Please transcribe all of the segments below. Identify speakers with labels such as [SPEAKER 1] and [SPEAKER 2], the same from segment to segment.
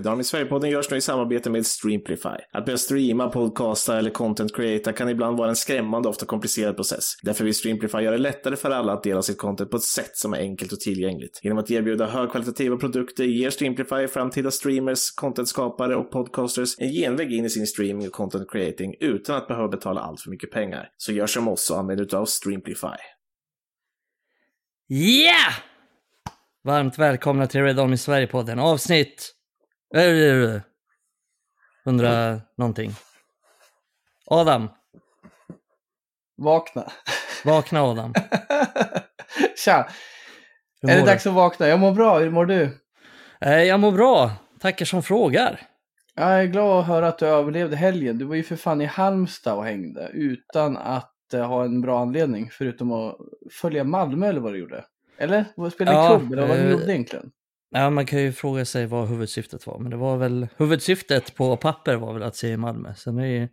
[SPEAKER 1] Adam i Sverigepodden görs nu i samarbete med Streamplify. Att börja streama, podcasta eller content creata kan ibland vara en skrämmande och ofta komplicerad process. Därför vill Streamplify göra det lättare för alla att dela sitt content på ett sätt som är enkelt och tillgängligt. Genom att erbjuda högkvalitativa produkter ger Streamplify framtida streamers, contentskapare och podcasters en genväg in i sin streaming och content creating utan att behöva betala allt för mycket pengar. Så gör som oss och använd utav Streamplify.
[SPEAKER 2] Yeah! Varmt välkomna till Red Army Sverige-podden. Avsnitt äh, 100 någonting. Adam,
[SPEAKER 3] Vakna.
[SPEAKER 2] vakna Adam.
[SPEAKER 3] Tja! Är det dags att vakna? Jag mår bra, hur mår du?
[SPEAKER 2] Eh, Jag mår bra. Tackar som frågar.
[SPEAKER 3] Jag är glad att höra att du överlevde helgen. Du var ju för fan i Halmstad och hängde utan att eh, ha en bra anledning förutom att följa Malmö eller vad du gjorde. Eller? Var Spela
[SPEAKER 2] Ja,
[SPEAKER 3] klubb eller vad du
[SPEAKER 2] eh,
[SPEAKER 3] gjorde egentligen?
[SPEAKER 2] Ja, man kan ju fråga sig vad huvudsyftet var, men det var väl huvudsyftet på papper var väl att se Malmö. Sen är ju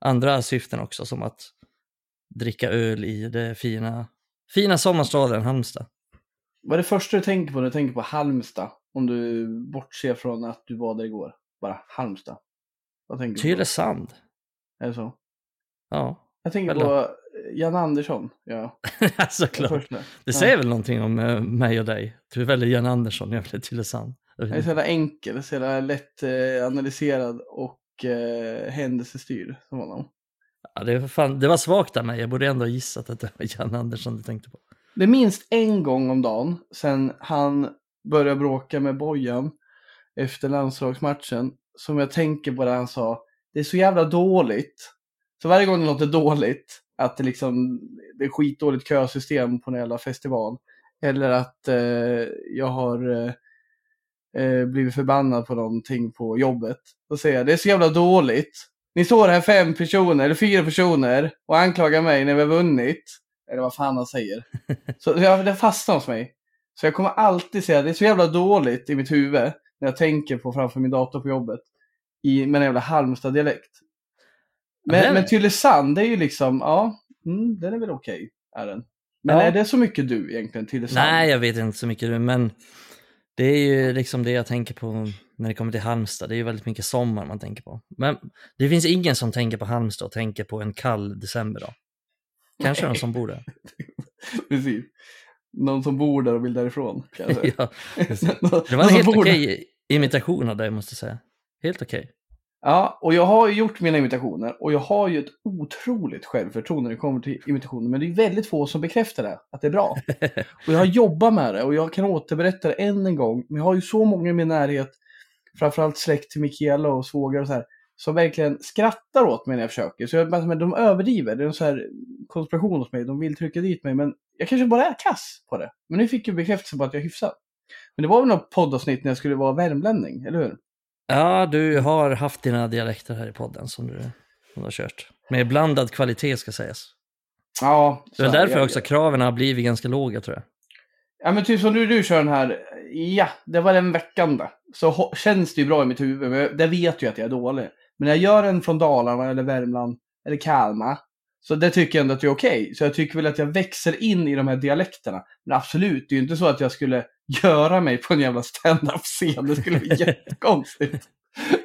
[SPEAKER 2] andra syften också, som att dricka öl i det fina, fina sommarstaden Halmstad.
[SPEAKER 3] Vad är det första du tänker på när du tänker på Halmstad? Om du bortser från att du var där igår. Bara Halmstad. Vad tänker du på?
[SPEAKER 2] Tylösand.
[SPEAKER 3] Är det så?
[SPEAKER 2] Ja,
[SPEAKER 3] Jag tänker
[SPEAKER 2] Eller?
[SPEAKER 3] på Jan Andersson. Ja,
[SPEAKER 2] såklart. Det
[SPEAKER 3] Ja.
[SPEAKER 2] säger väl någonting om eh, mig och dig. Du väljer Jan Andersson, jag väljer Tylösand.
[SPEAKER 3] Jag är så jävla enkel, så jävla lätt eh, analyserad och eh, händelsestyrd som honom.
[SPEAKER 2] Ja, det, var fan, det var svagt av mig, jag borde ändå ha gissat att det var Jan Andersson du tänkte på.
[SPEAKER 3] Det är minst en gång om dagen sen han började bråka med Bojan efter landslagsmatchen som jag tänker på det han sa. Det är så jävla dåligt. Så varje gång det låter dåligt, att det liksom det är skitdåligt kösystem på en jävla festival. Eller att eh, jag har eh, eh, blivit förbannad på någonting på jobbet. Då säger jag, det är så jävla dåligt. Ni står här fem personer, eller fyra personer, och anklagar mig när vi har vunnit. Eller vad fan han säger. Så det fastnar hos mig. Så jag kommer alltid säga, det är så jävla dåligt i mitt huvud när jag tänker på framför min dator på jobbet. I, med en jävla Halmstad-dialekt. Men, men Tylösand, det är ju liksom, ja, mm, den är väl okej, är den. Men
[SPEAKER 2] Ja.
[SPEAKER 3] är det så mycket du egentligen, Tylösand?
[SPEAKER 2] Nej, jag vet inte så mycket nu, men det är ju liksom det jag tänker på när det kommer till Halmstad. Det är ju väldigt mycket sommar man tänker på. Men det finns ingen som tänker på Halmstad och tänker på en kall decemberdag. Kanske någon som bor där.
[SPEAKER 3] Precis. Någon som bor där och vill därifrån. kanske.
[SPEAKER 2] ja, det var en helt okej imitation av dig måste jag säga. Helt okej.
[SPEAKER 3] Ja, och jag har ju gjort mina imitationer och jag har ju ett otroligt självförtroende när det kommer till imitationer. Men det är väldigt få som bekräftar det, att det är bra. Och jag har jobbat med det och jag kan återberätta det än en gång. Men jag har ju så många i min närhet, framförallt släkt till Mikaela och svågrar och så här, som verkligen skrattar åt mig när jag försöker. Så jag, men de överdriver, det är en så här konspiration hos mig, de vill trycka dit mig. Men jag kanske bara är kass på det. Men nu fick jag bekräftelse på att jag är hyfsad. Men det var väl något poddavsnitt när jag skulle vara värmlänning, eller hur?
[SPEAKER 2] Ja, du har haft dina dialekter här i podden som du, som du har kört. Med blandad kvalitet ska sägas.
[SPEAKER 3] Ja.
[SPEAKER 2] Det är
[SPEAKER 3] så
[SPEAKER 2] därför
[SPEAKER 3] jag-
[SPEAKER 2] också kraven har blivit ganska låga tror jag.
[SPEAKER 3] Ja men typ som nu du kör den här, ja, det var den veckan det. Så känns det ju bra i mitt huvud, men det vet ju att jag är dålig. Men när jag gör en från Dalarna eller Värmland eller Kalmar, så det tycker jag ändå att det är okej. Så jag tycker väl att jag växer in i de här dialekterna. Men absolut, det är ju inte så att jag skulle göra mig på en jävla stand-up-scen. Det skulle bli jättekonstigt.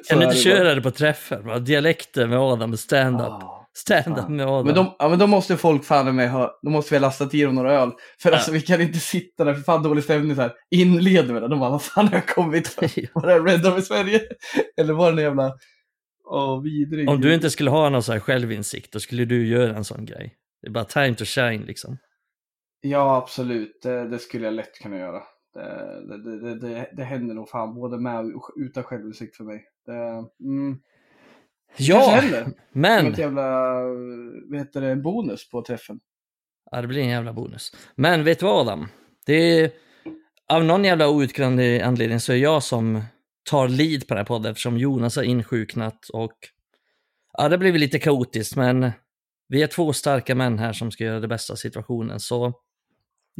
[SPEAKER 2] Kan du inte köra det på träffen? va? Dialekter med Adam, stand-up.
[SPEAKER 3] Ah,
[SPEAKER 2] Stand-up med Adam.
[SPEAKER 3] Men, de, ja, men då måste folk fan med ha, då måste vi ha lastat i dem några öl. För
[SPEAKER 2] Ja.
[SPEAKER 3] alltså vi kan inte sitta där, för fan dålig stämning så här. Inleder med det. De bara, vad fan har jag kommit för? Var det Red Dove i Sverige? Eller var det en jävla... Åh, vidrig.
[SPEAKER 2] Om du inte skulle ha någon så här självinsikt, då skulle du göra en sån grej. Det är bara time to shine liksom.
[SPEAKER 3] Ja, absolut. Det, det skulle jag lätt kunna göra. Det, det, det, det, det, det händer nog fan både med och utan självinsikt för mig. Det, mm,
[SPEAKER 2] Ja,
[SPEAKER 3] händer. Som
[SPEAKER 2] men...
[SPEAKER 3] ett jävla, vad heter det, bonus på träffen.
[SPEAKER 2] Ja, det blir en jävla bonus. Men vet du vad Adam? Det är... Av någon jävla outgrundlig anledning så är jag som tar lead på den här podden eftersom Jonas har insjuknat och... Ja, det blir lite kaotiskt men vi är två starka män här som ska göra det bästa av situationen så...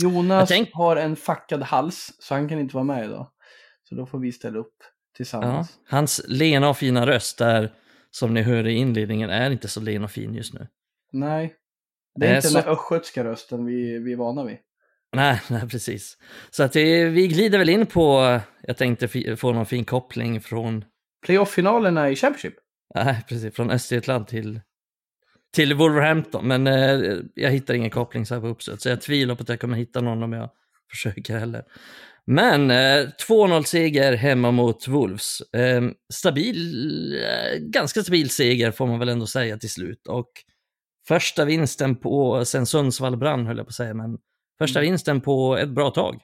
[SPEAKER 3] Jonas
[SPEAKER 2] tänk-
[SPEAKER 3] har en fackad hals, så han kan inte vara med idag. Så då får vi ställa upp
[SPEAKER 2] Ja,
[SPEAKER 3] tillsammans.
[SPEAKER 2] hans lena och fina röst där, som ni hör i inledningen, är inte så len och fin just nu.
[SPEAKER 3] Nej, det är
[SPEAKER 2] Nej,
[SPEAKER 3] inte
[SPEAKER 2] så-
[SPEAKER 3] den östgötska rösten vi, vi är vana vid.
[SPEAKER 2] Nej, nej precis. Så att det, vi glider väl in på, jag tänkte få någon fin koppling från
[SPEAKER 3] playoff-finalerna i Championship.
[SPEAKER 2] Nej, precis. Från Östergötland till, till Wolverhampton. Men eh, jag hittar ingen koppling så här på uppstöt, så jag tvivlar på att jag kommer hitta någon om jag försöker heller. Men eh, 2-0-seger hemma mot Wolves. Eh, stabil, ganska stabil seger får man väl ändå säga till slut. Och första vinsten på, sen Sundsvall brann höll jag på att säga, men första vinsten på ett bra tag.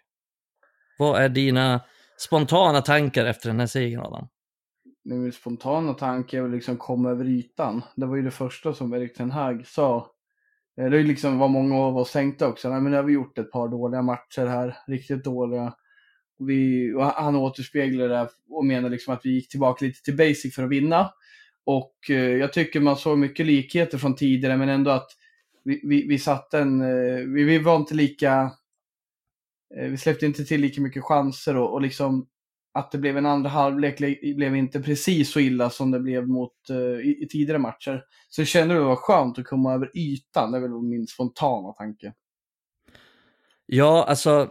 [SPEAKER 2] Vad är dina spontana tankar efter den här segern Adam?
[SPEAKER 3] Min spontana tanke är väl liksom komma över ytan. Det var ju det första som Erik Ten Hag sa. Eh, Det är liksom vad många av oss tänkte också. Nej, men nu har vi gjort ett par dåliga matcher här, riktigt dåliga. Vi, han återspeglar det och menar liksom att vi gick tillbaka lite till basic för att vinna. Och eh, jag tycker man såg mycket likheter från tidigare, men ändå att vi, vi, vi satte en... Eh, vi, vi var inte lika... Eh, vi släppte inte till lika mycket chanser och, och liksom att det blev en andra halvlek blev inte precis så illa som det blev mot, uh, i, i tidigare matcher. Så jag kände det var skönt att komma över ytan, det är väl min spontana tanke.
[SPEAKER 2] Ja, alltså,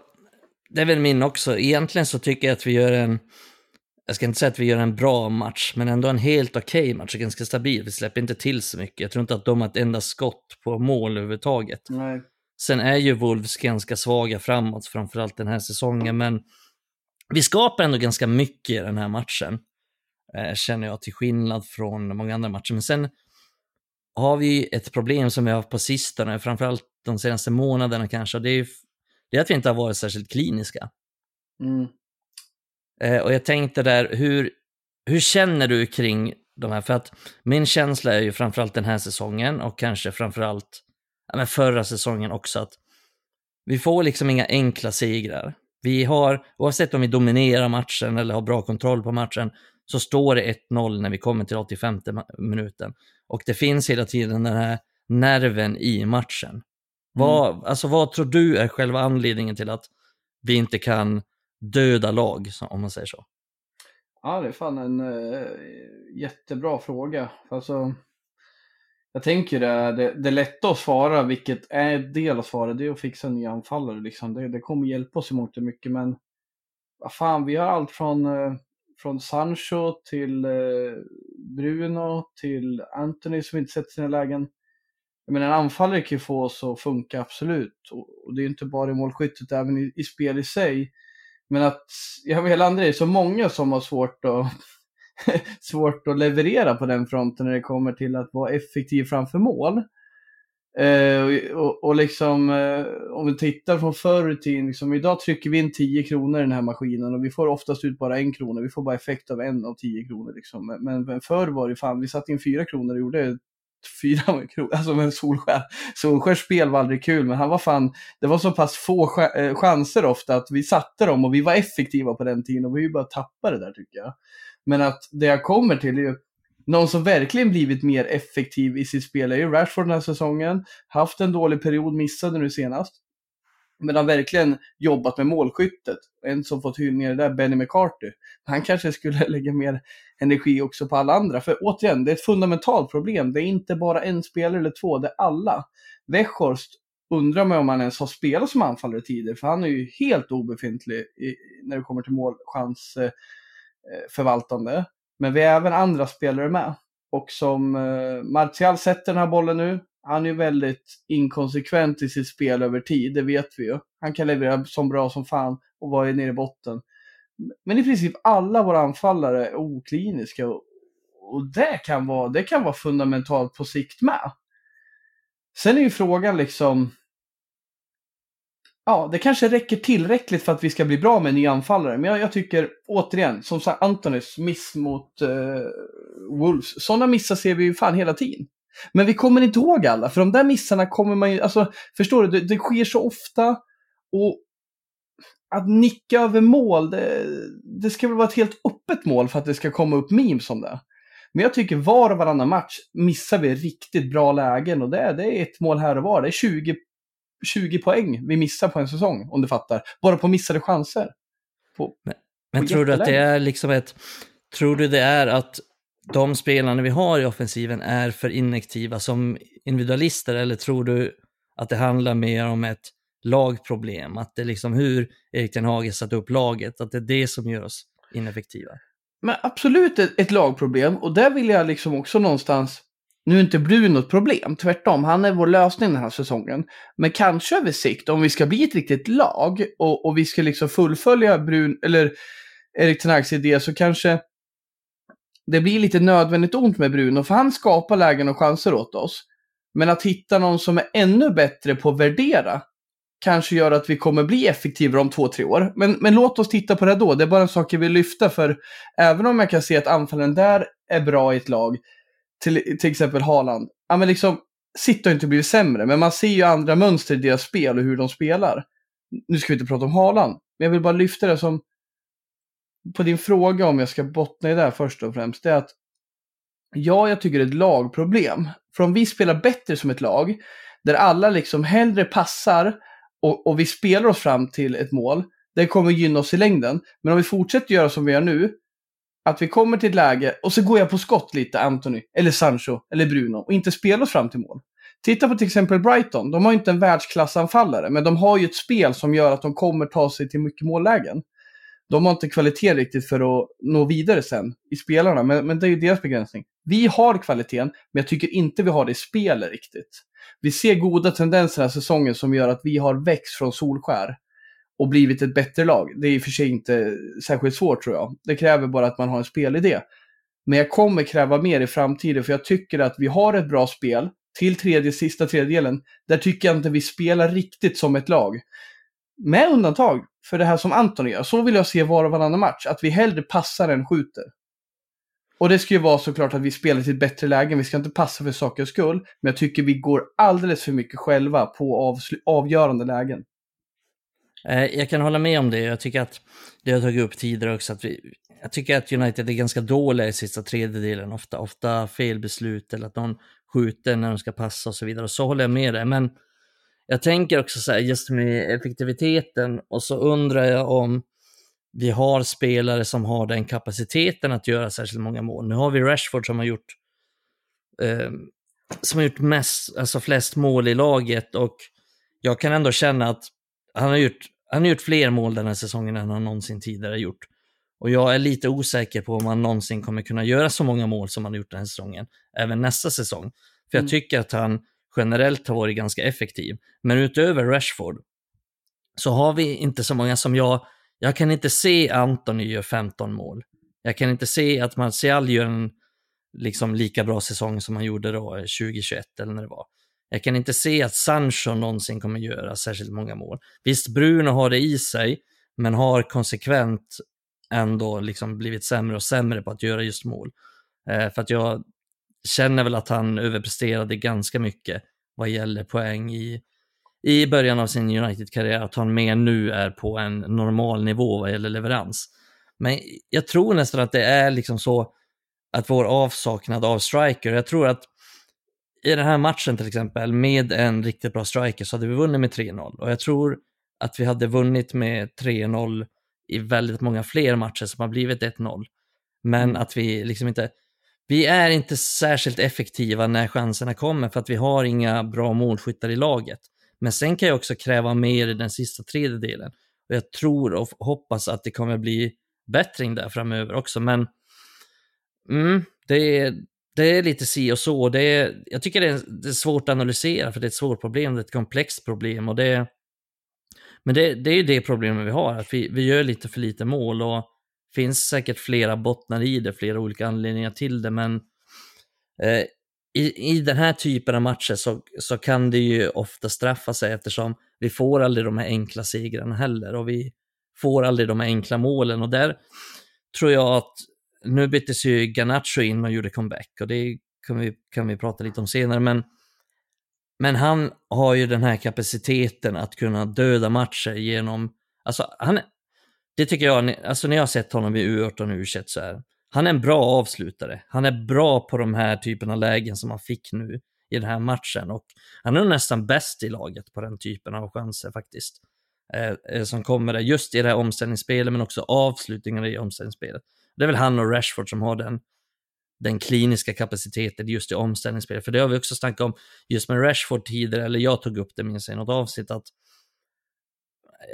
[SPEAKER 2] det är väl min också. Egentligen så tycker jag att vi gör en, jag ska inte säga att vi gör en bra match, men ändå en helt okej okay match, ganska stabil. Vi släpper inte till så mycket. Jag tror inte att de har ett enda skott på mål överhuvudtaget.
[SPEAKER 3] Nej.
[SPEAKER 2] Sen är ju Wolves ganska svaga framåt, framförallt den här säsongen, men vi skapar ändå ganska mycket i den här matchen, eh, känner jag, till skillnad från många andra matcher. Men sen har vi ett problem som vi har haft på sistone, framförallt de senaste månaderna kanske, det är, det är att vi inte har varit särskilt kliniska.
[SPEAKER 3] Mm.
[SPEAKER 2] Eh, och jag tänkte där, hur, hur känner du kring de här? För att min känsla är ju framförallt den här säsongen och kanske framförallt ja, men förra säsongen också, att vi får liksom inga enkla segrar. Vi har, oavsett om vi dominerar matchen eller har bra kontroll på matchen, så står det 1-0 när vi kommer till 85 minuten. Och det finns hela tiden den här nerven i matchen. Vad, alltså, vad tror du är själva anledningen till att vi inte kan döda lag, om man säger så?
[SPEAKER 3] Ja, det är fan en uh, jättebra fråga. Alltså, jag tänker det, det, det lätta att svara, vilket är en del av svaret, det är att fixa nya anfallare. Liksom. Det, det kommer hjälpa oss i mångt och mycket, men vad fan, vi har allt från, uh, från Sancho till uh, Bruno till Anthony som inte sätter sina lägen. Jag menar, en anfallare kan ju få oss att funka, absolut. Och, och det är inte bara i målskyttet, även i, i spel i sig. Men att, jag vill är så många som har svårt att, svårt att leverera på den fronten när det kommer till att vara effektiv framför mål. Eh, och, och liksom, eh, om vi tittar från förr i tiden, liksom, idag trycker vi in 10 kronor i den här maskinen och vi får oftast ut bara en krona, vi får bara effekt av en av 10 kronor. Liksom. Men, men förr var det fan, vi satte in 4 kronor och gjorde fyra kronor, alltså med Solskär. Solskärs spel var aldrig kul, men han var fan, det var så pass få eh, chanser ofta att vi satte dem och vi var effektiva på den tiden och vi ju bara tappade det där tycker jag. Men att det jag kommer till är ju någon som verkligen blivit mer effektiv i sitt spel är ju Rashford den här säsongen. Haft en dålig period, missade nu senast. Men har verkligen jobbat med målskyttet. En som fått hyllningar där, Benny McCarthy. Han kanske skulle lägga mer energi också på alla andra. För återigen, det är ett fundamentalt problem. Det är inte bara en spelare eller två, det är alla. Weghorst undrar man om han ens har spelat som anfallare tidigare, för han är ju helt obefintlig i, när det kommer till målchansförvaltande. Eh, eh, Men vi har även andra spelare med. Och som eh, Martial sätter den här bollen nu, han är ju väldigt inkonsekvent i sitt spel över tid, det vet vi ju. Han kan leverera som bra som fan och vara nere i botten. Men i princip alla våra anfallare är okliniska och, och det, kan vara, det kan vara fundamentalt på sikt med. Sen är ju frågan liksom, ja, det kanske räcker tillräckligt för att vi ska bli bra med en ny anfallare. Men jag, jag tycker, återigen, som sagt, Antonis miss mot uh, Wolves, sådana missar ser vi ju fan hela tiden. Men vi kommer inte ihåg alla, för de där missarna kommer man ju, alltså, förstår du, det, det sker så ofta. Och att nicka över mål, det, det ska väl vara ett helt öppet mål för att det ska komma upp memes om det. Men jag tycker var och varannan match missar vi riktigt bra lägen och det, är, det är ett mål här och var. Det är 20, 20 poäng vi missar på en säsong, om du fattar. Bara på missade chanser. På,
[SPEAKER 2] men men tror du att det är liksom ett... Tror du det är att de spelarna vi har i offensiven är för inaktiva som individualister eller tror du att det handlar mer om ett lagproblem? Att det är liksom hur Erik Ten Hage satt upp laget, att det är det som gör oss ineffektiva?
[SPEAKER 3] men absolut ett, ett lagproblem och där vill jag liksom också någonstans nu är inte Bruno ett problem, tvärtom. Han är vår lösning den här säsongen. Men kanske över sikt, om vi ska bli ett riktigt lag och, och vi ska liksom fullfölja Brun, eller Erik Tenags idé så kanske det blir lite nödvändigt ont med Bruno, för han skapar lägen och chanser åt oss. Men att hitta någon som är ännu bättre på att värdera kanske gör att vi kommer bli effektivare om två, tre år. Men, men låt oss titta på det då. Det är bara en sak jag vill lyfta, för även om jag kan se att anfallen där är bra i ett lag, till, till exempel Haaland, ja men liksom, City har inte blivit sämre, men man ser ju andra mönster i deras spel och hur de spelar. Nu ska vi inte prata om Haaland, men jag vill bara lyfta det som, på din fråga om jag ska bottna i det här först och främst, det är att ja, jag tycker det är ett lagproblem. För om vi spelar bättre som ett lag, där alla liksom hellre passar och, och vi spelar oss fram till ett mål, det kommer gynna oss i längden. Men om vi fortsätter göra som vi gör nu, att vi kommer till ett läge och så går jag på skott lite, Anthony, eller Sancho, eller Bruno, och inte spelar oss fram till mål. Titta på till exempel Brighton, de har inte en världsklassanfallare, men de har ju ett spel som gör att de kommer ta sig till mycket mållägen. De har inte kvalitet riktigt för att nå vidare sen i spelarna, men, men det är ju deras begränsning. Vi har kvaliteten, men jag tycker inte vi har det i spelet riktigt. Vi ser goda tendenser den här säsongen som gör att vi har växt från Solskär och blivit ett bättre lag. Det är i och för sig inte särskilt svårt tror jag. Det kräver bara att man har en spelidé. Men jag kommer kräva mer i framtiden för jag tycker att vi har ett bra spel till tredje, sista tredjedelen. Där tycker jag inte vi spelar riktigt som ett lag. Med undantag för det här som Anton gör. Så vill jag se var och varannan match. Att vi hellre passar än skjuter. Och det ska ju vara såklart att vi spelar till ett bättre läge. Vi ska inte passa för sakens skull. Men jag tycker vi går alldeles för mycket själva på avgörande lägen.
[SPEAKER 2] Eh, jag kan hålla med om det. Jag tycker att det har tagit upp tidigare också. Att vi, jag tycker att United är ganska dåliga i sista tredjedelen. Ofta, ofta fel beslut eller att någon skjuter när de ska passa och så vidare. Och så håller jag med dig. Men jag tänker också så här, just med effektiviteten och så undrar jag om vi har spelare som har den kapaciteten att göra särskilt många mål. Nu har vi Rashford som har gjort eh, som har gjort mest, alltså flest mål i laget och jag kan ändå känna att han har gjort han har gjort fler mål den här säsongen än han någonsin tidigare gjort. Och jag är lite osäker på om han någonsin kommer kunna göra så många mål som han har gjort den här säsongen, även nästa säsong. För jag mm. tycker att han generellt har varit ganska effektiv. Men utöver Rashford så har vi inte så många som jag, jag kan inte se Antoni gör 15 mål. Jag kan inte se att Martial gör en liksom lika bra säsong som han gjorde då eh, 2021 eller när det var. Jag kan inte se att Sancho någonsin kommer göra särskilt många mål. Visst, Bruno har det i sig, men har konsekvent ändå liksom blivit sämre och sämre på att göra just mål. Eh, för att jag känner väl att han överpresterade ganska mycket vad gäller poäng i, i början av sin United-karriär. Att han mer nu är på en normal nivå vad gäller leverans. Men jag tror nästan att det är liksom så att vår avsaknad av striker, jag tror att i den här matchen till exempel, med en riktigt bra striker så hade vi vunnit med 3-0. Och jag tror att vi hade vunnit med 3-0 i väldigt många fler matcher som har blivit 1-0. Men mm. att vi liksom inte, vi är inte särskilt effektiva när chanserna kommer för att vi har inga bra målskyttar i laget. Men sen kan jag också kräva mer i den sista tredjedelen. Och jag tror och hoppas att det kommer bli bättring där framöver också. Men mm, det, är, det är lite si och så. Det är, jag tycker det är, det är, svårt att analysera för det är ett svårt problem, det är ett komplext problem. Och det, men det, det är ju det problemet vi har, att vi, vi gör lite för lite mål och finns säkert flera bottnar i det, flera olika anledningar till det, men eh, i, i den här typen av matcher så, så kan det ju ofta straffa sig eftersom vi får aldrig de här enkla segrarna heller och vi får aldrig de här enkla målen och där tror jag att nu byttes ju Ganacho in och gjorde comeback och det kan vi, kan vi prata lite om senare, men, men han har ju den här kapaciteten att kunna döda matcher genom, alltså han, det tycker jag, alltså när jag har sett honom i U18 och U21 så är han är en bra avslutare. Han är bra på de här typen av lägen som han fick nu i den här matchen och han är nästan bäst i laget på den typen av chanser faktiskt. Eh, eh som kommer där, just i det här omställningsspelet men också avslutningarna i omställningsspelet. Det är väl han och Rashford som har den, den kliniska kapaciteten just i omställningsspelet. För det har vi också snackat om just med Rashford tidigare, eller jag tog upp det minns jag i något avsnitt, att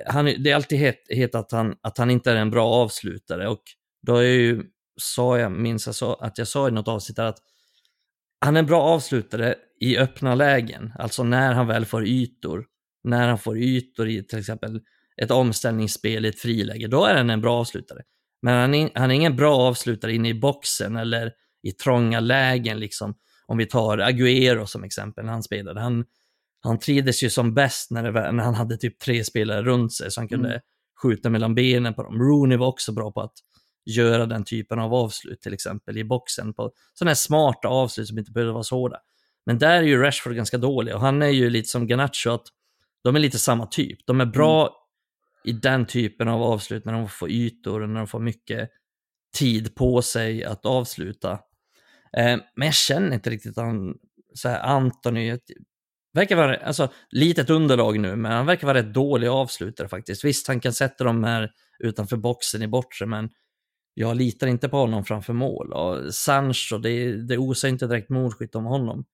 [SPEAKER 2] han, det är alltid het, het att han, att han inte är en bra avslutare och då är ju sa jag, minns jag sa, att jag sa i något avsnitt att han är en bra avslutare i öppna lägen, alltså när han väl får ytor. När han får ytor i till exempel ett omställningsspel i ett friläge, då är han en bra avslutare. Men han är, han är ingen bra avslutare inne i boxen eller i trånga lägen, liksom. Om vi tar Agüero som exempel, när han spelade. Han, han trivdes ju som bäst när, det, när han hade typ tre spelare runt sig, så han kunde mm. skjuta mellan benen på dem. Rooney var också bra på att göra den typen av avslut, till exempel i boxen, på sådana här smarta avslut som inte behöver vara så hårda. Men där är ju Rashford ganska dålig och han är ju lite som Garnacho, att de är lite samma typ. De är bra mm. i den typen av avslut när de får ytor och när de får mycket tid på sig att avsluta. Eh, men jag känner inte riktigt att han, så här, Anthony, verkar vara, alltså litet underlag nu, men han verkar vara rätt dålig avslutare faktiskt. Visst, han kan sätta dem här utanför boxen i bortre, men jag litar inte på honom framför mål. Och Sancho, det, det osar inte direkt målskytt om honom.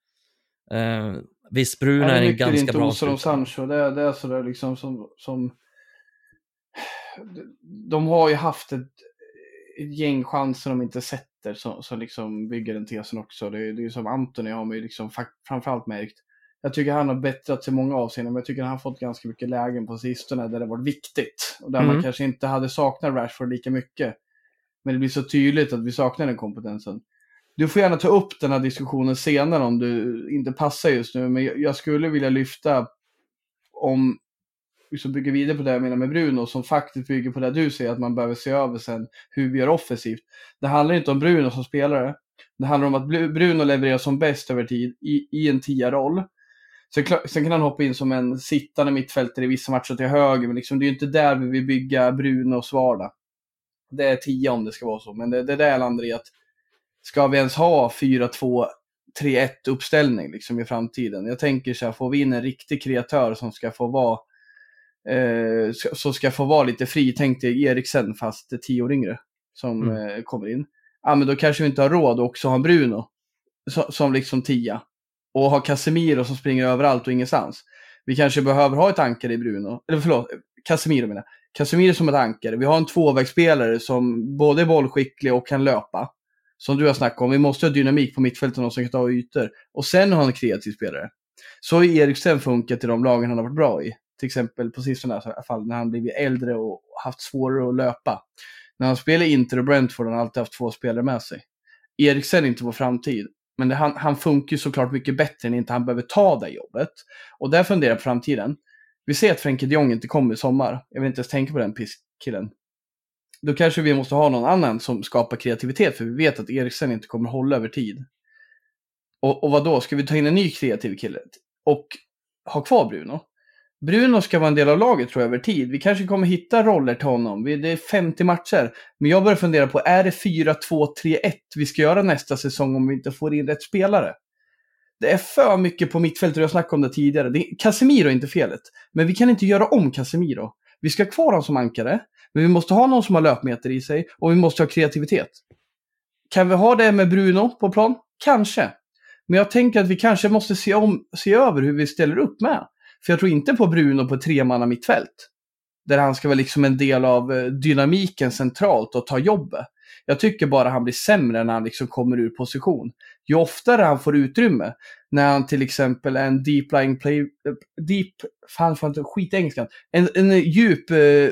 [SPEAKER 2] Eh, visst, Bruno är en ganska bra
[SPEAKER 3] spelare. om Sancho, det, det är sådär liksom som, som... De har ju haft ett, ett gäng chanser de inte sätter som, som liksom bygger den tesen också. Det, det är ju som Antoni har man ju liksom framförallt märkt. Jag tycker han har bättrat sig i många avseenden, men jag tycker han har fått ganska mycket lägen på sistone där det varit viktigt. Och där mm. man kanske inte hade saknat Rashford lika mycket. Men det blir så tydligt att vi saknar den kompetensen. Du får gärna ta upp den här diskussionen senare om du inte passar just nu, men jag skulle vilja lyfta om så bygger vidare på det jag menar med Bruno, som faktiskt bygger på det du säger, att man behöver se över sen hur vi gör offensivt. Det handlar inte om Bruno som spelare. Det handlar om att Bruno levererar som bäst över tid i, i en tia-roll. Sen, sen, kan han hoppa in som en sittande mittfältare i vissa matcher till höger, men liksom, det är ju inte där vi vill bygga Brunos vardag. Det är 10 om det ska vara så, men det, det är där landar i att ska vi ens ha 4-2-3-1 uppställning liksom i framtiden? Jag tänker så här, får vi in en riktig kreatör som ska få vara eh, som ska få vara lite fri, tänk dig Eriksen fast 10 år yngre som mm. eh, kommer in. Ja, men då kanske vi inte har råd att också ha en Bruno som, som liksom tia och ha Casemiro som springer överallt och ingenstans. Vi kanske behöver ha ett ankare i Bruno, eller förlåt, Casemiro menar jag. Casemiro som ett ankare. Vi har en tvåvägsspelare som både är bollskicklig och kan löpa. Som du har snackat om. Vi måste ha dynamik på mittfältet och som kan ta ytor. Och sen ha en kreativ spelare. Så har Eriksen funkat i de lagen han har varit bra i. Till exempel på sistone i alla fall när han blivit äldre och haft svårare att löpa. När han spelar Inter och Brentford har han alltid haft två spelare med sig. Eriksen är inte vår framtid. Men det, han, han funkar ju såklart mycket bättre när inte han behöver ta det jobbet. Och där funderar jag på framtiden. Vi ser att Frenkie de Jong inte kommer i sommar. Jag vill inte ens tänka på den pisskillen. Då kanske vi måste ha någon annan som skapar kreativitet, för vi vet att Eriksen inte kommer hålla över tid. Och, och vad då? ska vi ta in en ny kreativ kille? Och ha kvar Bruno? Bruno ska vara en del av laget tror jag över tid. Vi kanske kommer hitta roller till honom. Det är 50 matcher. Men jag börjar fundera på, är det 4-2-3-1 vi ska göra nästa säsong om vi inte får in rätt spelare? Det är för mycket på mittfältet, jag snackade om det tidigare. Det, Casemiro är inte felet. Men vi kan inte göra om Casemiro. Vi ska ha kvar honom som ankare, men vi måste ha någon som har löpmeter i sig och vi måste ha kreativitet. Kan vi ha det med Bruno på plan? Kanske. Men jag tänker att vi kanske måste se, om, se över hur vi ställer upp med. För jag tror inte på Bruno på ett tremanna mittfält. Där han ska vara liksom en del av eh, dynamiken centralt och ta jobbet. Jag tycker bara han blir sämre när han liksom kommer ur position. Ju oftare han får utrymme, när han till exempel är en deep lying play, eh, deep, fan fan skit engelskan, en, en djup eh,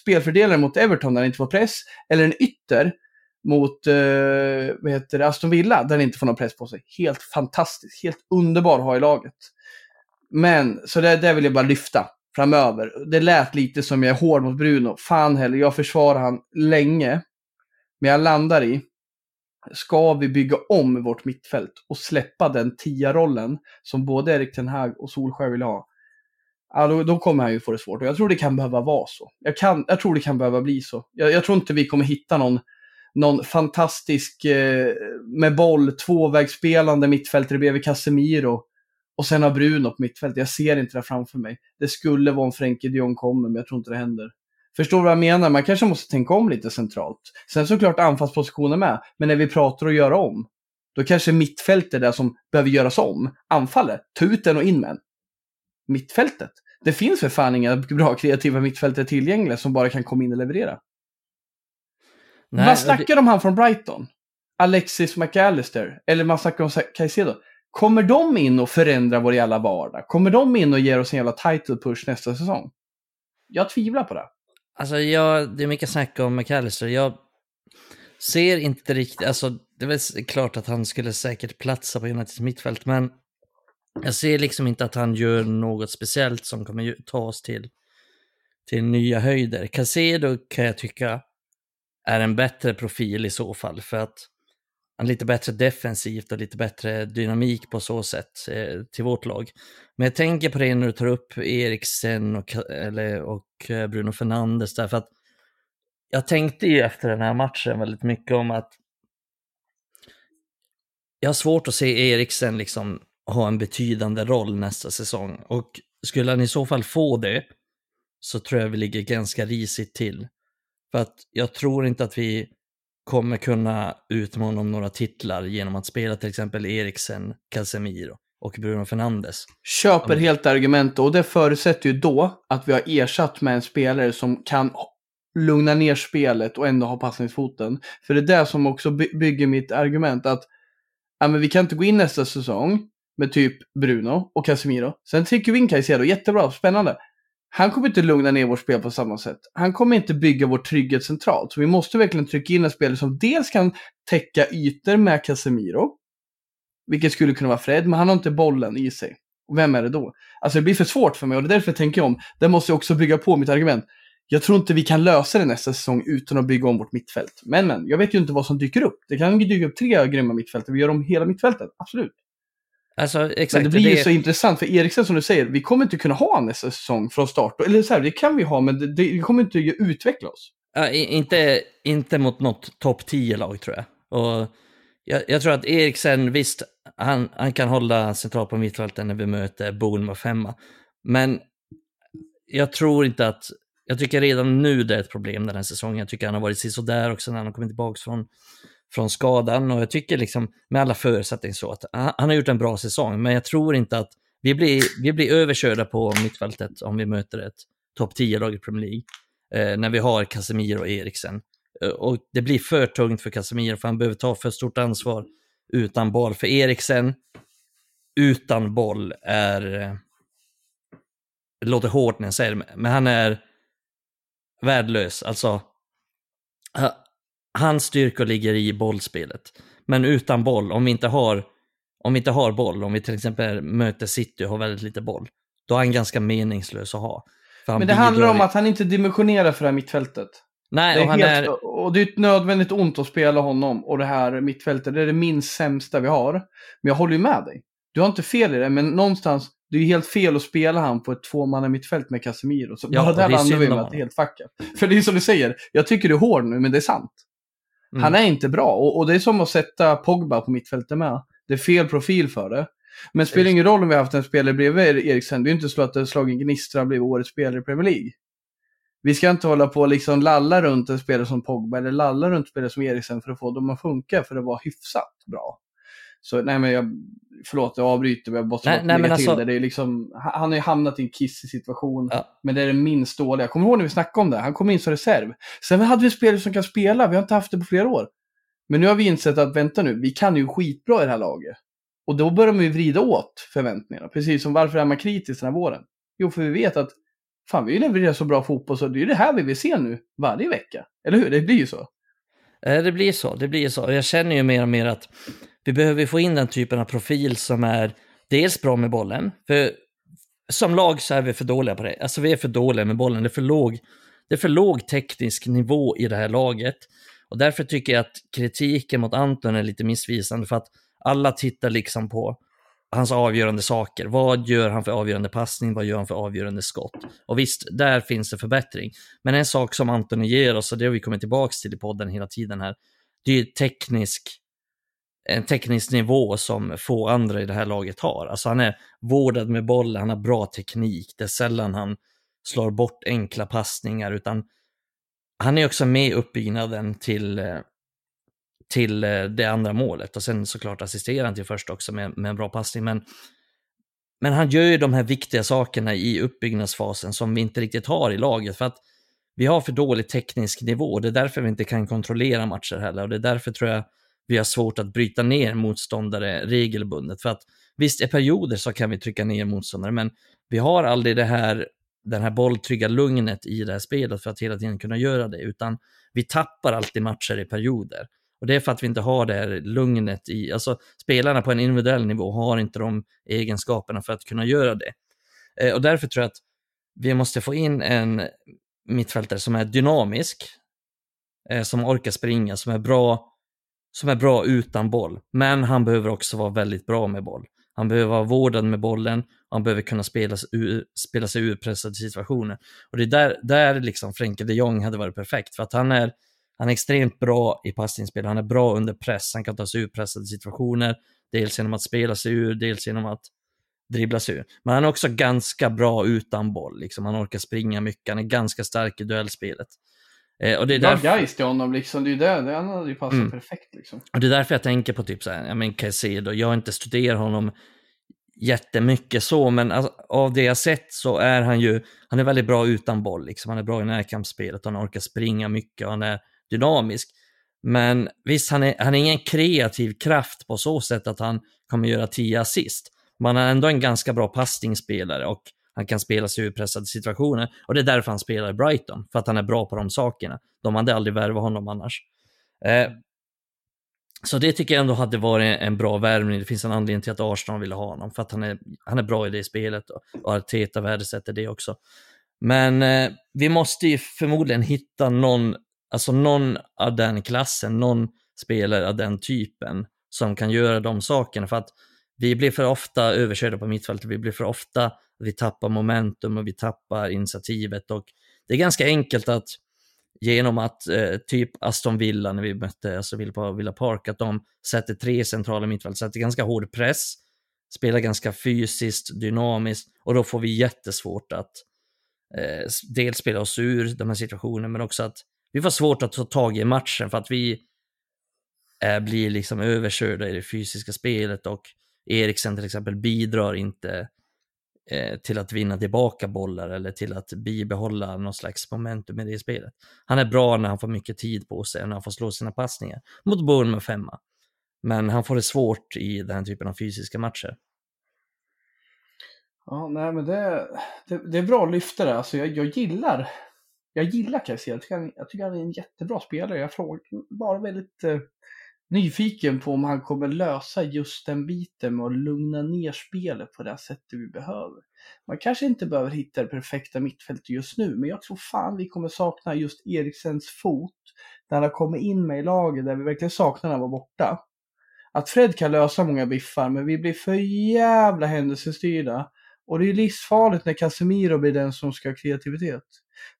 [SPEAKER 3] spelfördelare mot Everton där han inte får press, eller en ytter mot eh, vad heter det, Aston Villa där han inte får någon press på sig. Helt fantastiskt, helt underbar att ha i laget. Men, så det, det vill jag bara lyfta framöver. Det lät lite som jag är hård mot Bruno. Fan heller, jag försvarar han länge. Men jag landar i, ska vi bygga om vårt mittfält och släppa den tia-rollen som både Erik Ten Hag och Solskjaer vill ha, ja, då, då, kommer han ju få det svårt. Och jag tror det kan behöva vara så. Jag, kan, jag tror det kan behöva bli så. Jag, jag tror inte vi kommer hitta någon, någon fantastisk eh, med boll, tvåvägsspelande mittfältare bredvid Casemiro och sen har Bruno på mittfältet. Jag ser inte det framför mig. Det skulle vara om Frenkie de Jong kommer, men jag tror inte det händer. Förstår du vad jag menar? Man kanske måste tänka om lite centralt. Sen såklart anfallspositioner med, men när vi pratar att göra om, då kanske mittfältet är det som behöver göras om. Anfallet, ta ut den och in med den. Mittfältet, det finns för fan inga bra kreativa mittfältare tillgängliga som bara kan komma in och leverera.
[SPEAKER 2] Nej,
[SPEAKER 3] Vad
[SPEAKER 2] och
[SPEAKER 3] snackar de om han från Brighton? Alexis McAllister, eller man snackar om Caicedo. Kommer de in och förändrar vår jävla vardag? Kommer de in och ger oss en jävla title push nästa säsong? Jag tvivlar på det.
[SPEAKER 2] Alltså, jag, det är mycket snack om McAllister. Jag ser inte riktigt, alltså det är väl klart att han skulle säkert platsa på Uniteds mittfält, men jag ser liksom inte att han gör något speciellt som kommer ta oss till, till nya höjder. Casedo kan jag tycka är en bättre profil i så fall, för att han lite bättre defensivt och lite bättre dynamik på så sätt eh, till vårt lag. Men jag tänker på det när du tar upp Eriksen och, eller, och eh, Bruno Fernandes därför att jag tänkte ju efter den här matchen väldigt mycket om att jag har svårt att se Eriksen liksom ha en betydande roll nästa säsong och skulle han i så fall få det så tror jag vi ligger ganska risigt till. För att jag tror inte att vi kommer kunna utmana om några titlar genom att spela till exempel Eriksen, Casemiro och Bruno Fernandes.
[SPEAKER 3] Köper
[SPEAKER 2] Mm.
[SPEAKER 3] helt argument och det förutsätter ju då att vi har ersatt med en spelare som kan lugna ner spelet och ändå ha passningsfoten. För det är det som också by- bygger mitt argument att ja, men vi kan inte gå in nästa säsong med typ Bruno och Casemiro. Sen trycker vi in Caicedo, jättebra, spännande. Han kommer inte lugna ner vårt spel på samma sätt. Han kommer inte bygga vår trygghet centralt. Så vi måste verkligen trycka in en spelare som dels kan täcka ytor med Casemiro, vilket skulle kunna vara Fred, men han har inte bollen i sig. Och vem är det då? Alltså det blir för svårt för mig och det är därför jag tänker om. Det måste jag också bygga på mitt argument. Jag tror inte vi kan lösa det nästa säsong utan att bygga om vårt mittfält. Men men, jag vet ju inte vad som dyker upp. Det kan dyka upp tre grymma mittfält vi gör om hela mittfältet, absolut.
[SPEAKER 2] Alltså exakt.
[SPEAKER 3] Men det blir ju så intressant, för Eriksen som du säger, vi kommer inte kunna ha nästa säsong från start. Eller så här, det kan vi ha, men det, det, kommer inte utveckla oss.
[SPEAKER 2] Ja, inte, inte mot något topp 10-lag tror jag. Och jag. Jag tror att Eriksen, visst, han, han kan hålla centralt på mittfältet när vi möter Bournemouth hemma. Men jag tror inte att, jag tycker redan nu det är ett problem den här säsongen. Jag tycker han har varit sådär också när han har kommit tillbaka från, från skadan. Och jag tycker liksom, med alla förutsättningar så, att ah, han, har gjort en bra säsong. Men jag tror inte att vi blir, vi blir överkörda på mittfältet om vi möter ett topp 10-lag i Premier League eh, när vi har Casemiro och Eriksen. Eh, och det blir för tungt för Casemiro för han behöver ta för stort ansvar utan boll. För Eriksen utan boll är, det låter hårt när jag säger det, men han är värdelös. Alltså, hans styrkor ligger i bollspelet. Men utan boll, om vi inte har, om vi inte har boll, om vi till exempel möter City och har väldigt lite boll, då är han ganska meningslös att ha.
[SPEAKER 3] Men det handlar om
[SPEAKER 2] i-
[SPEAKER 3] att han inte dimensionerar för det här mittfältet.
[SPEAKER 2] Nej,
[SPEAKER 3] Det
[SPEAKER 2] och han
[SPEAKER 3] helt,
[SPEAKER 2] är...
[SPEAKER 3] Och det är ett nödvändigt ont att spela honom och det här mittfältet. Det är det minst sämsta vi har. Men jag håller ju med dig. Du har inte fel i det, men någonstans, det är ju helt fel att spela han på ett tvåmanna mittfält med Casemiro. Så
[SPEAKER 2] Ja,
[SPEAKER 3] bara där landar vi med att det är helt fuckat. För det är som du säger, jag tycker du är hård nu, men det är sant.
[SPEAKER 2] Mm.
[SPEAKER 3] Han är inte bra och, och det är som att sätta Pogba på mittfältet med. Det är fel profil för det. Men det spelar ingen roll om vi har haft en spelare bredvid Eriksen. Det är inte så att det har slagit gnistra och blivit årets spelare i Premier League. Vi ska inte hålla på och liksom lalla runt en spelare som Pogba eller lalla runt spelare som Eriksen för att få dem att funka för att vara hyfsat bra. Så nej men jag, förlåt jag avbryter jag måste
[SPEAKER 2] Nej, nej,
[SPEAKER 3] lägga till
[SPEAKER 2] alltså-
[SPEAKER 3] det. det är liksom, han har ju hamnat i en kissig situation.
[SPEAKER 2] Ja.
[SPEAKER 3] Men det är det minst dåliga. Kommer du ihåg när vi snackade om det? Han kom in som reserv. Sen hade vi spelare som kan spela, vi har inte haft det på flera år. Men nu har vi insett att vänta nu, vi kan ju skitbra i det här laget. Och då börjar man ju vrida åt förväntningarna. Precis som varför är man kritisk den här våren? Jo, för vi vet att fan, vi levererar så bra fotboll så det är ju det här vi vill se nu varje vecka. Eller hur? Det blir ju så.
[SPEAKER 2] Eh, Det blir så, det blir så. Jag känner ju mer och mer att vi behöver få in den typen av profil som är dels bra med bollen, för som lag så är vi för dåliga på det. Alltså vi är för dåliga med bollen, det är för låg, det är för låg teknisk nivå i det här laget. Och därför tycker jag att kritiken mot Anton är lite missvisande, för att alla tittar liksom på hans avgörande saker. Vad gör han för avgörande passning? Vad gör han för avgörande skott? Och visst, där finns det förbättring. Men en sak som Antoni ger oss, och det har vi kommit tillbaka till i podden hela tiden här, det är teknisk, en teknisk nivå som få andra i det här laget har. Alltså han är vårdad med bollen, han har bra teknik, det är sällan han slår bort enkla passningar, utan han är också med i uppbyggnaden till, eh, till eh, det andra målet. Och sen såklart assisterar han till först också med, med en bra passning. Men, men han gör ju de här viktiga sakerna i uppbyggnadsfasen som vi inte riktigt har i laget. För att vi har för dålig teknisk nivå. Det är därför vi inte kan kontrollera matcher heller och det är därför tror jag vi har svårt att bryta ner motståndare regelbundet. För att visst, i perioder så kan vi trycka ner motståndare, men vi har aldrig det här, den här bolltrygga lugnet i det här spelet för att hela tiden kunna göra det, utan vi tappar alltid matcher i perioder. Och det är för att vi inte har det här lugnet i, alltså spelarna på en individuell nivå har inte de egenskaperna för att kunna göra det. Eh, och därför tror jag att vi måste få in en mittfältare som är dynamisk, eh, som orkar springa, som är bra som är bra utan boll. Men han behöver också vara väldigt bra med boll. Han behöver vara vårdad med bollen och han behöver kunna spela, ur, spela sig ur pressade situationer. Och det är där, där liksom Frenkie de Jong hade varit perfekt, för att han är, han är extremt bra i passningsspel, han är bra under press, han kan ta sig ur pressade situationer, dels genom att spela sig ur, dels genom att dribbla sig ur. Men han är också ganska bra utan boll, liksom. han orkar springa mycket, han är ganska stark i duellspelet.
[SPEAKER 3] Eh, och det är därför... Geist till honom, liksom. det är ju det, det hade ju passat mm. perfekt. Liksom.
[SPEAKER 2] Och det är därför jag tänker på typ så här, jag men Caicedo, jag har inte studerat honom jättemycket så, men alltså, av det jag sett så är han ju, han är väldigt bra utan boll, liksom. han är bra i närkampsspelet, han orkar springa mycket, han är dynamisk. Men visst, han är, han är ingen kreativ kraft på så sätt att han kommer göra tio assist. Men han är ändå en ganska bra passningsspelare och han kan spela sig ur pressade situationer och det är därför han spelar i Brighton, för att han är bra på de sakerna. De hade aldrig värvat honom annars. Eh, så det tycker jag ändå hade varit en bra värvning. Det finns en anledning till att Arsenal ville ha honom, för att han är, han är bra i det spelet och, och Arteta värdesätter det också. Men eh, vi måste ju förmodligen hitta någon, alltså någon av den klassen, någon spelare av den typen som kan göra de sakerna. För att vi blir för ofta överkörda på mittfältet, vi blir för ofta vi tappar momentum och vi tappar initiativet. Och det är ganska enkelt att genom att eh, typ Aston Villa när vi mötte alltså Villa på Villa Park, att de sätter tre centrala mittfält, sätter ganska hård press, spelar ganska fysiskt, dynamiskt och då får vi jättesvårt att eh, dels spela oss ur de här situationerna men också att vi får svårt att ta tag i matchen för att vi eh, blir liksom överkörda i det fysiska spelet och Eriksen till exempel bidrar inte Eh, Eh, till att vinna tillbaka bollar eller till att bibehålla någon slags momentum i det spelet. Han är bra när han får mycket tid på sig, när han får slå sina passningar mot Bournemouth femma. Men han får det svårt i den här typen av fysiska matcher.
[SPEAKER 3] Ja, nej men det, det, det är bra lyftare. Alltså jag, jag gillar jag gillar Caicedo. Jag tycker, jag tycker han är en jättebra spelare. Jag frågar bara väldigt eh, nyfiken på om han kommer lösa just den biten med att lugna ner spelet på det sättet vi behöver. Man kanske inte behöver hitta det perfekta mittfältet just nu, men jag tror fan vi kommer sakna just Eriksens fot, där han har kommit in med i laget, där vi verkligen saknar när han var borta. Att Fred kan lösa många biffar, men vi blir för jävla händelsestyrda. Och det är livsfarligt när Casemiro blir den som ska ha kreativitet.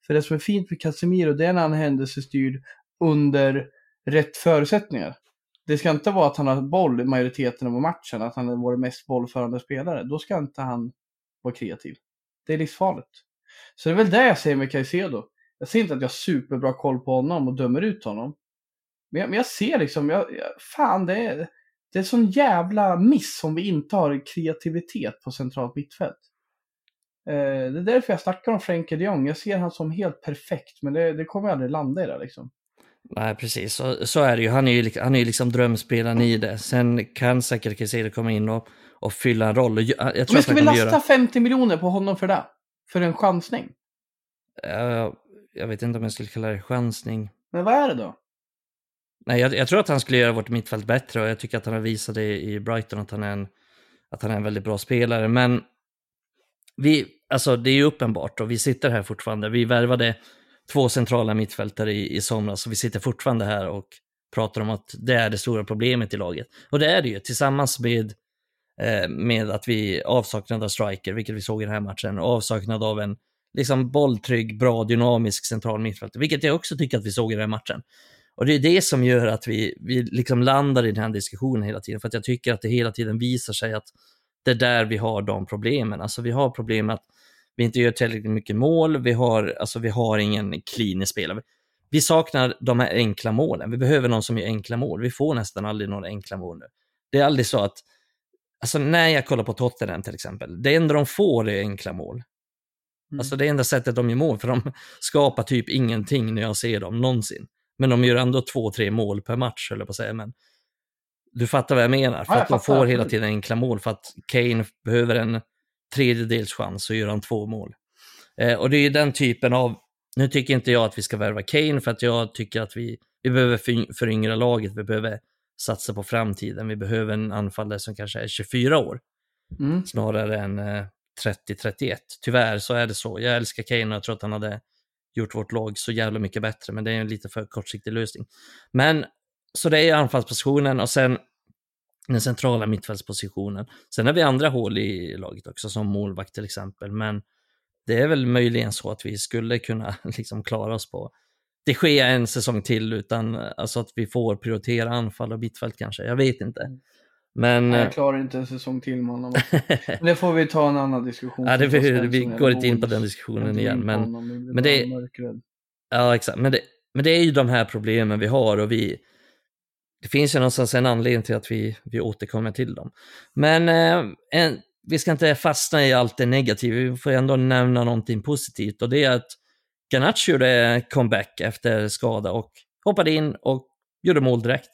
[SPEAKER 3] För det som är fint med Casemiro, det är när han är händelsestyrd under rätt förutsättningar. Det ska inte vara att han har boll i majoriteten av matchen, att han är vår mest bollförande spelare. Då ska inte han vara kreativ. Det är livsfarligt. Så det är väl det jag säger med Caicedo. Jag ser inte att jag har superbra koll på honom och dömer ut honom. Men jag, men jag ser liksom, jag, jag, fan det är, det är sån jävla miss om vi inte har kreativitet på centralt mittfält. Eh, det är därför jag snackar om Frenkie de Jong. Jag ser han som helt perfekt, men det, det kommer aldrig landa i det liksom.
[SPEAKER 2] Nej, precis. Så, så är det ju. Han är ju, han är ju liksom drömspelaren i det. Sen kan säkert Caicedo komma in och, och fylla en roll. Jag, jag
[SPEAKER 3] Men ska vi lasta göra... 50 miljoner på honom för det? För en chansning?
[SPEAKER 2] Uh, jag vet inte om jag skulle kalla det chansning.
[SPEAKER 3] Men vad är det då?
[SPEAKER 2] Nej, jag, jag, tror att han skulle göra vårt mittfält bättre och jag tycker att han har visat det i Brighton att han är en, att han är en väldigt bra spelare. Men vi, alltså det är ju uppenbart och vi sitter här fortfarande. Vi värvade två centrala mittfältare i, i somras och vi sitter fortfarande här och pratar om att det är det stora problemet i laget. Och det är det ju, tillsammans med, eh, med att vi avsaknad av striker, vilket vi såg i den här matchen, och avsaknad av en liksom bolltrygg, bra, dynamisk central mittfältare, vilket jag också tycker att vi såg i den här matchen. Och det är det som gör att vi, vi liksom landar i den här diskussionen hela tiden, för att jag tycker att det hela tiden visar sig att det är där vi har de problemen. Alltså vi har problem att vi inte gör tillräckligt mycket mål, vi har, alltså, vi har ingen klinisk spelare. Vi saknar de här enkla målen. Vi behöver någon som gör enkla mål. Vi får nästan aldrig några enkla mål nu. Det är aldrig så att, alltså när jag kollar på Tottenham till exempel, det enda de får är enkla mål.
[SPEAKER 3] Mm.
[SPEAKER 2] Alltså det enda sättet de gör mål, för de skapar typ ingenting när jag ser dem någonsin. Men de gör ändå två, tre mål per match, höll jag på att säga. Men du fattar vad jag menar, för
[SPEAKER 3] Ja, jag
[SPEAKER 2] att de får hela tiden enkla mål, för att Kane behöver en tredjedels chans så gör han två mål. Eh, och det är den typen av, nu tycker inte jag att vi ska värva Kane, för att jag tycker att vi, vi behöver för- föryngra laget, vi behöver satsa på framtiden, vi behöver en anfallare som kanske är 24 år
[SPEAKER 3] Mm.
[SPEAKER 2] snarare än eh, 30-31. Tyvärr så är det så. Jag älskar Kane och jag tror att han hade gjort vårt lag så jävla mycket bättre, men det är en lite för kortsiktig lösning. Men så det är anfallspositionen och sen den centrala mittfältspositionen. Sen har vi andra hål i laget också, som målvakt till exempel, men det är väl möjligen så att vi skulle kunna liksom klara oss på det sker en säsong till, utan alltså att vi får prioritera anfall och mittfält kanske. Jag vet inte. Men...
[SPEAKER 3] Nej,
[SPEAKER 2] eh,
[SPEAKER 3] jag klarar inte en säsong till med honom. Men det får vi ta en annan diskussion.
[SPEAKER 2] Ja, det, vi, vi går inte in på den
[SPEAKER 3] Jag
[SPEAKER 2] diskussionen igen. Men,
[SPEAKER 3] honom, jag
[SPEAKER 2] men det- ja, exakt. Men, det, men det är ju de här problemen vi har och vi, det finns ju någonstans en anledning till att vi, vi återkommer till dem. Men eh, en, vi ska inte fastna i allt det negativa, vi får ändå nämna någonting positivt och det är att Garnacho gjorde comeback efter skada och hoppade in och gjorde mål direkt.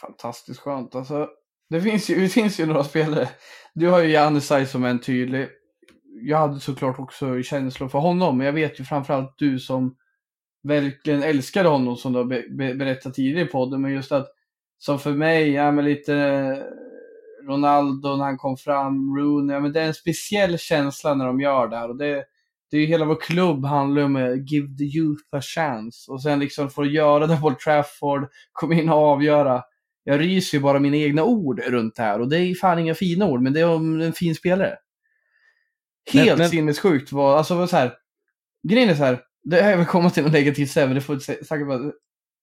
[SPEAKER 3] Fantastiskt skönt. Alltså, det, finns ju, det finns ju några spelare. Du har ju Janisaj som en tydlig. Jag hade såklart också känslor för honom, men jag vet ju framförallt du som verkligen älskade honom som du har be, be, berättat tidigare i podden. Men just att, som för mig, ja men lite Ronaldo när han kom fram, Rooney, ja men det är en speciell känsla när de gör det här. Och det, det är ju hela vår klubb handlar om att give the youth a chance. Och sen liksom få göra det på Trafford, komma in och avgöra. Jag ryser ju bara mina egna ord runt det här och det är fan inga fina ord, men det är om en fin spelare.
[SPEAKER 2] Men-
[SPEAKER 3] Helt
[SPEAKER 2] men-
[SPEAKER 3] sinnessjukt vad, alltså vad så här. Grejen är så här, det här jag komma till något negativt sen, men det får säkert vara.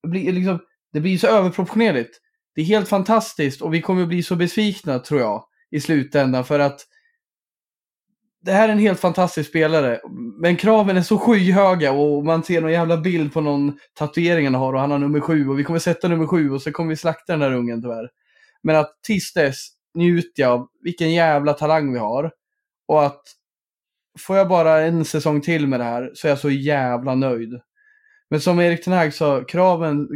[SPEAKER 3] Det blir liksom, det blir så överproportionerligt. Det är helt fantastiskt och vi kommer bli så besvikna tror jag i slutändan för att det här är en helt fantastisk spelare, men kraven är så skyhöga och man ser någon jävla bild på någon tatuering han har och han har nummer sju och vi kommer sätta nummer sju och så kommer vi slakta den där ungen tyvärr. Men att tills dess njuter jag av vilken jävla talang vi har och att får jag bara en säsong till med det här så är jag så jävla nöjd. Men som Erik Ten Hag sa, kraven,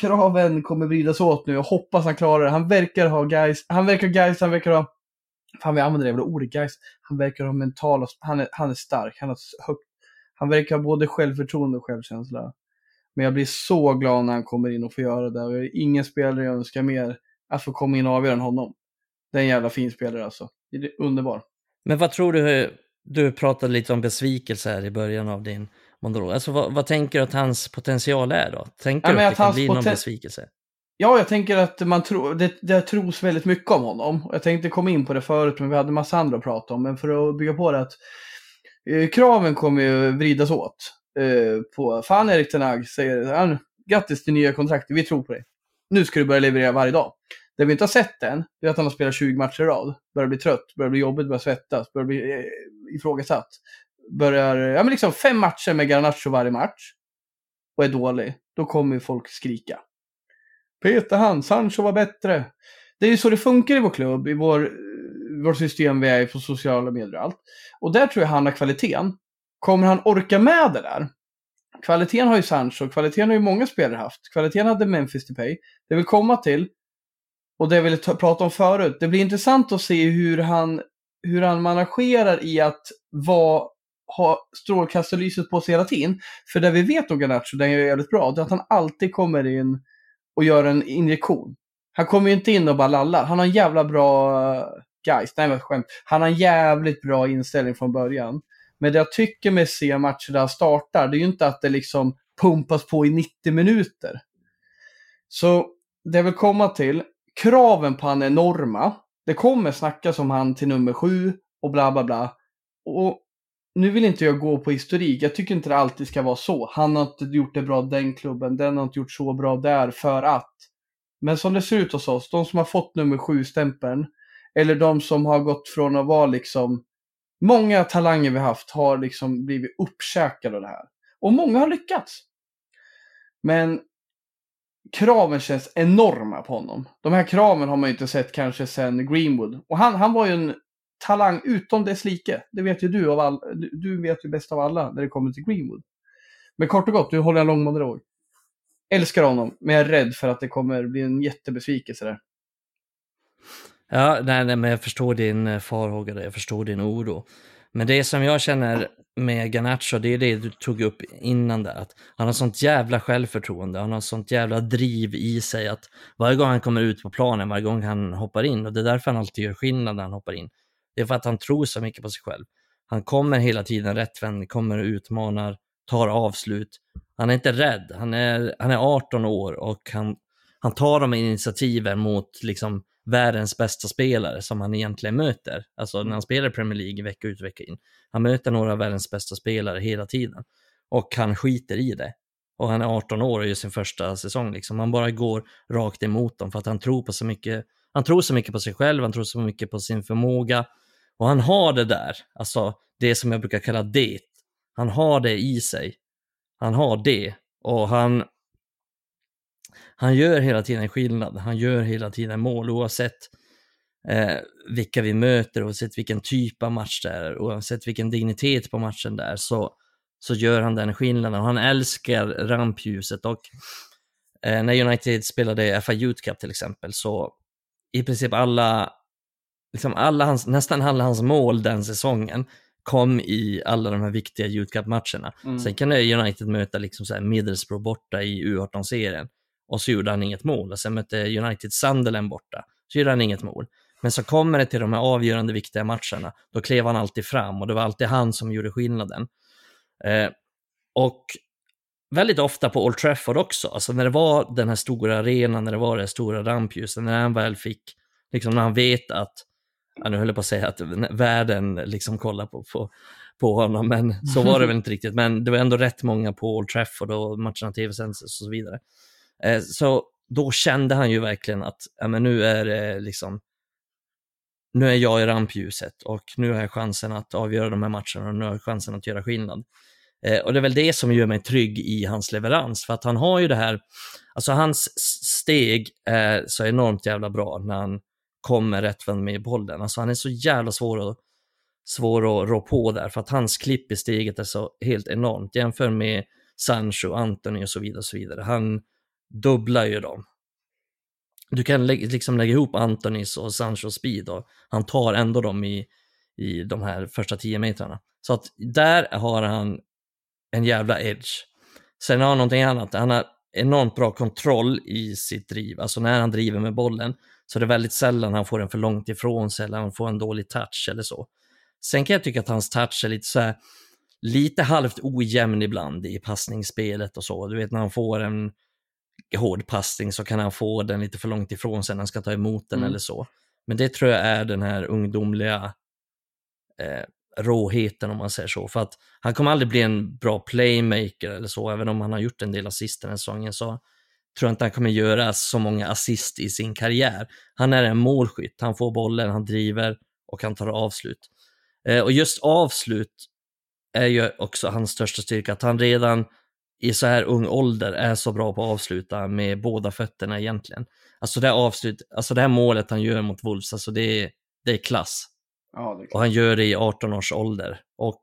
[SPEAKER 3] kraven kommer vridas åt nu. Jag hoppas han klarar det. Han verkar ha guys, han verkar ha guys, han verkar ha Fan vi använder det jävla ordet guys. Han verkar ha mental, han är, han är stark, han har högt, han verkar ha både självförtroende och självkänsla. Men jag blir så glad när han kommer in och får göra det. Och det är ingen spelare jag önskar mer att få komma in och avgöra än honom. Det är en jävla fin spelare alltså. Det är underbar.
[SPEAKER 2] Men vad tror du, eh, du pratade lite om besvikelse här i början av din monolog. Alltså vad, vad tänker du att hans potential är då? Tänker
[SPEAKER 3] Ja,
[SPEAKER 2] du
[SPEAKER 3] men
[SPEAKER 2] att det
[SPEAKER 3] att
[SPEAKER 2] kan bli någon besvikelse?
[SPEAKER 3] Ja, jag tänker att man tror, det, det tros väldigt mycket om honom. Jag tänkte komma in på det förut, men vi hade massa andra att prata om. Men för att bygga på det att eh, kraven kommer ju vridas åt. Eh, på, fan Erik Ten Hag säger, ja, grattis till nya kontraktet, vi tror på dig. Nu ska du börja leverera varje dag. Det vi inte har sett än, det är att han har spelat 20 matcher i rad. Börjar bli trött, börjar bli jobbigt, börjar svettas, börjar bli eh, ifrågasatt. Börjar, ja men liksom fem matcher med Garnacho varje match. Och är dålig. Då kommer folk skrika. Peter han, Sancho var bättre. Det är ju så det funkar i vår klubb, i vår, vårt system vi är i på sociala medier och allt. Och där tror jag han har kvaliteten. Kommer han orka med det där? Kvaliteten har ju Sancho, kvaliteten har ju många spelare haft. Kvaliteten hade Memphis Depay. Det vill komma till, och det jag ville prata om förut, det blir intressant att se hur han, hur han managerar i att vara, ha strålkastarlyset på sig hela tiden. För det vi vet om Garnacho, den är jävligt bra, det är att han alltid kommer in och gör en injektion. Han kommer ju inte in och bara lallar. Han har en jävla bra eh, guys. Nej men skämt. Han har en jävligt bra inställning från början. Men det jag tycker med se matcher där han startar, det är ju inte att det liksom pumpas på i 90 minuter. Så det jag vill komma till, kraven på han är enorma. Det kommer snackas om han till nummer sju och bla bla bla. Och nu vill inte jag gå på historik. Jag tycker inte det alltid ska vara så. Han har inte gjort det bra den klubben, den har inte gjort så bra där för att. Men som det ser ut hos oss, de som har fått nummer sju-stämpeln, eller de som har gått från att vara liksom, många talanger vi haft har liksom blivit uppkäkade av det här. Och många har lyckats. Men kraven känns enorma på honom. De här kraven har man ju inte sett kanske sedan Greenwood. Och han, han var ju en talang utom dess like. Det vet ju du av all, du, vet ju bäst av alla när det kommer till Greenwood. Men kort och gott, nu håller jag lång monolog. Älskar honom, men jag är rädd för att det kommer bli en jättebesvikelse där.
[SPEAKER 2] Ja, nej, nej, men jag förstår din eh, farhåga, jag förstår din oro. Men det som jag känner med Ganacho, det är det du tog upp innan där, att han har sånt jävla självförtroende, han har sånt jävla driv i sig att varje gång han kommer ut på planen, varje gång han hoppar in, och det är därför han alltid gör skillnad när han hoppar in, det är för att han tror så mycket på sig själv. Han kommer hela tiden rättvänd, kommer och utmanar, tar avslut. Han är inte rädd, han är, han är 18 år och han, han tar de initiativen mot liksom världens bästa spelare som han egentligen möter. Alltså när han spelar i Premier League vecka ut och vecka in. Han möter några av världens bästa spelare hela tiden. Och han skiter i det. Och han är 18 år och gör sin första säsong. Liksom. Han bara går rakt emot dem för att han tror på så mycket. Han tror så mycket på sig själv, han tror så mycket på sin förmåga. Och han har det där, alltså det som jag brukar kalla det. Han har det i sig. Han har det. Och han, han gör hela tiden skillnad. Han gör hela tiden mål oavsett eh, vilka vi möter, oavsett vilken typ av match det är, oavsett vilken dignitet på matchen det är, så, så gör han den skillnaden. Och han älskar rampljuset och eh, när United spelade FA Youth Cup till exempel så i princip alla, liksom alla hans, nästan alla hans mål den säsongen kom i alla de här viktiga Youth Cup-matcherna.
[SPEAKER 3] Mm.
[SPEAKER 2] Sen kan United möta liksom så här Middlesbrough borta i U18-serien och så gjorde han inget mål. Och sen mötte United Sunderland borta, så gjorde han inget mål. Men så kommer det till de här avgörande viktiga matcherna, då klev han alltid fram och det var alltid han som gjorde skillnaden. Eh, och väldigt ofta på Old Trafford också, alltså när det var den här stora arenan, när det var det stora rampljuset, när han väl fick, liksom när han vet att, ja, nu höll jag på att säga att världen liksom kollar på, på, på honom, men så var det väl inte riktigt, men det var ändå rätt många på Old Trafford och matcherna tv-sänds och så vidare. Eh, så då kände han ju verkligen att ja, men nu är det liksom nu är jag i rampljuset och nu har jag chansen att avgöra de här matcherna och nu har jag chansen att göra skillnad. Eh, och det är väl det som gör mig trygg i hans leverans, för att han har ju det här, alltså hans steg är så enormt jävla bra när han kommer rättvänd med bollen. Alltså han är så jävla svår att, svår att rå på där, för att hans klipp i steget är så helt enormt. Jämför med Sancho, Anthony och så vidare. Och så vidare. Han dubblar ju dem. Du kan lä liksom lägga ihop Antonis och Sancho speed och han tar ändå dem i, i de här första tio metrarna. Så att där har han en jävla edge. Sen har han någonting annat, han har enormt bra kontroll i sitt driv, alltså när han driver med bollen så det är väldigt sällan han får den för långt ifrån sig eller han får en dålig touch eller så. Sen kan jag tycka att hans touch är lite så här, lite halvt ojämn ibland i passningsspelet och så. Du vet när han får en hård passning så kan han få den lite för långt ifrån sig när han ska ta emot den
[SPEAKER 3] Mm.
[SPEAKER 2] eller så. Men det tror jag är den här ungdomliga eh, råheten om man säger så. För att han kommer aldrig bli en bra playmaker eller så, även om han har gjort en del assist den här säsongen så tror jag inte han kommer göra så många assist i sin karriär. Han är en målskytt, han får bollen, han driver och han tar avslut. Eh, och just avslut är ju också hans största styrka, att han redan i så här ung ålder är så bra på att avsluta med båda fötterna egentligen. Alltså det här, avslut, alltså det här målet han gör mot Wolves, alltså det är, det är klass.
[SPEAKER 3] Ja, det är
[SPEAKER 2] Och han gör det i 18 års ålder. Och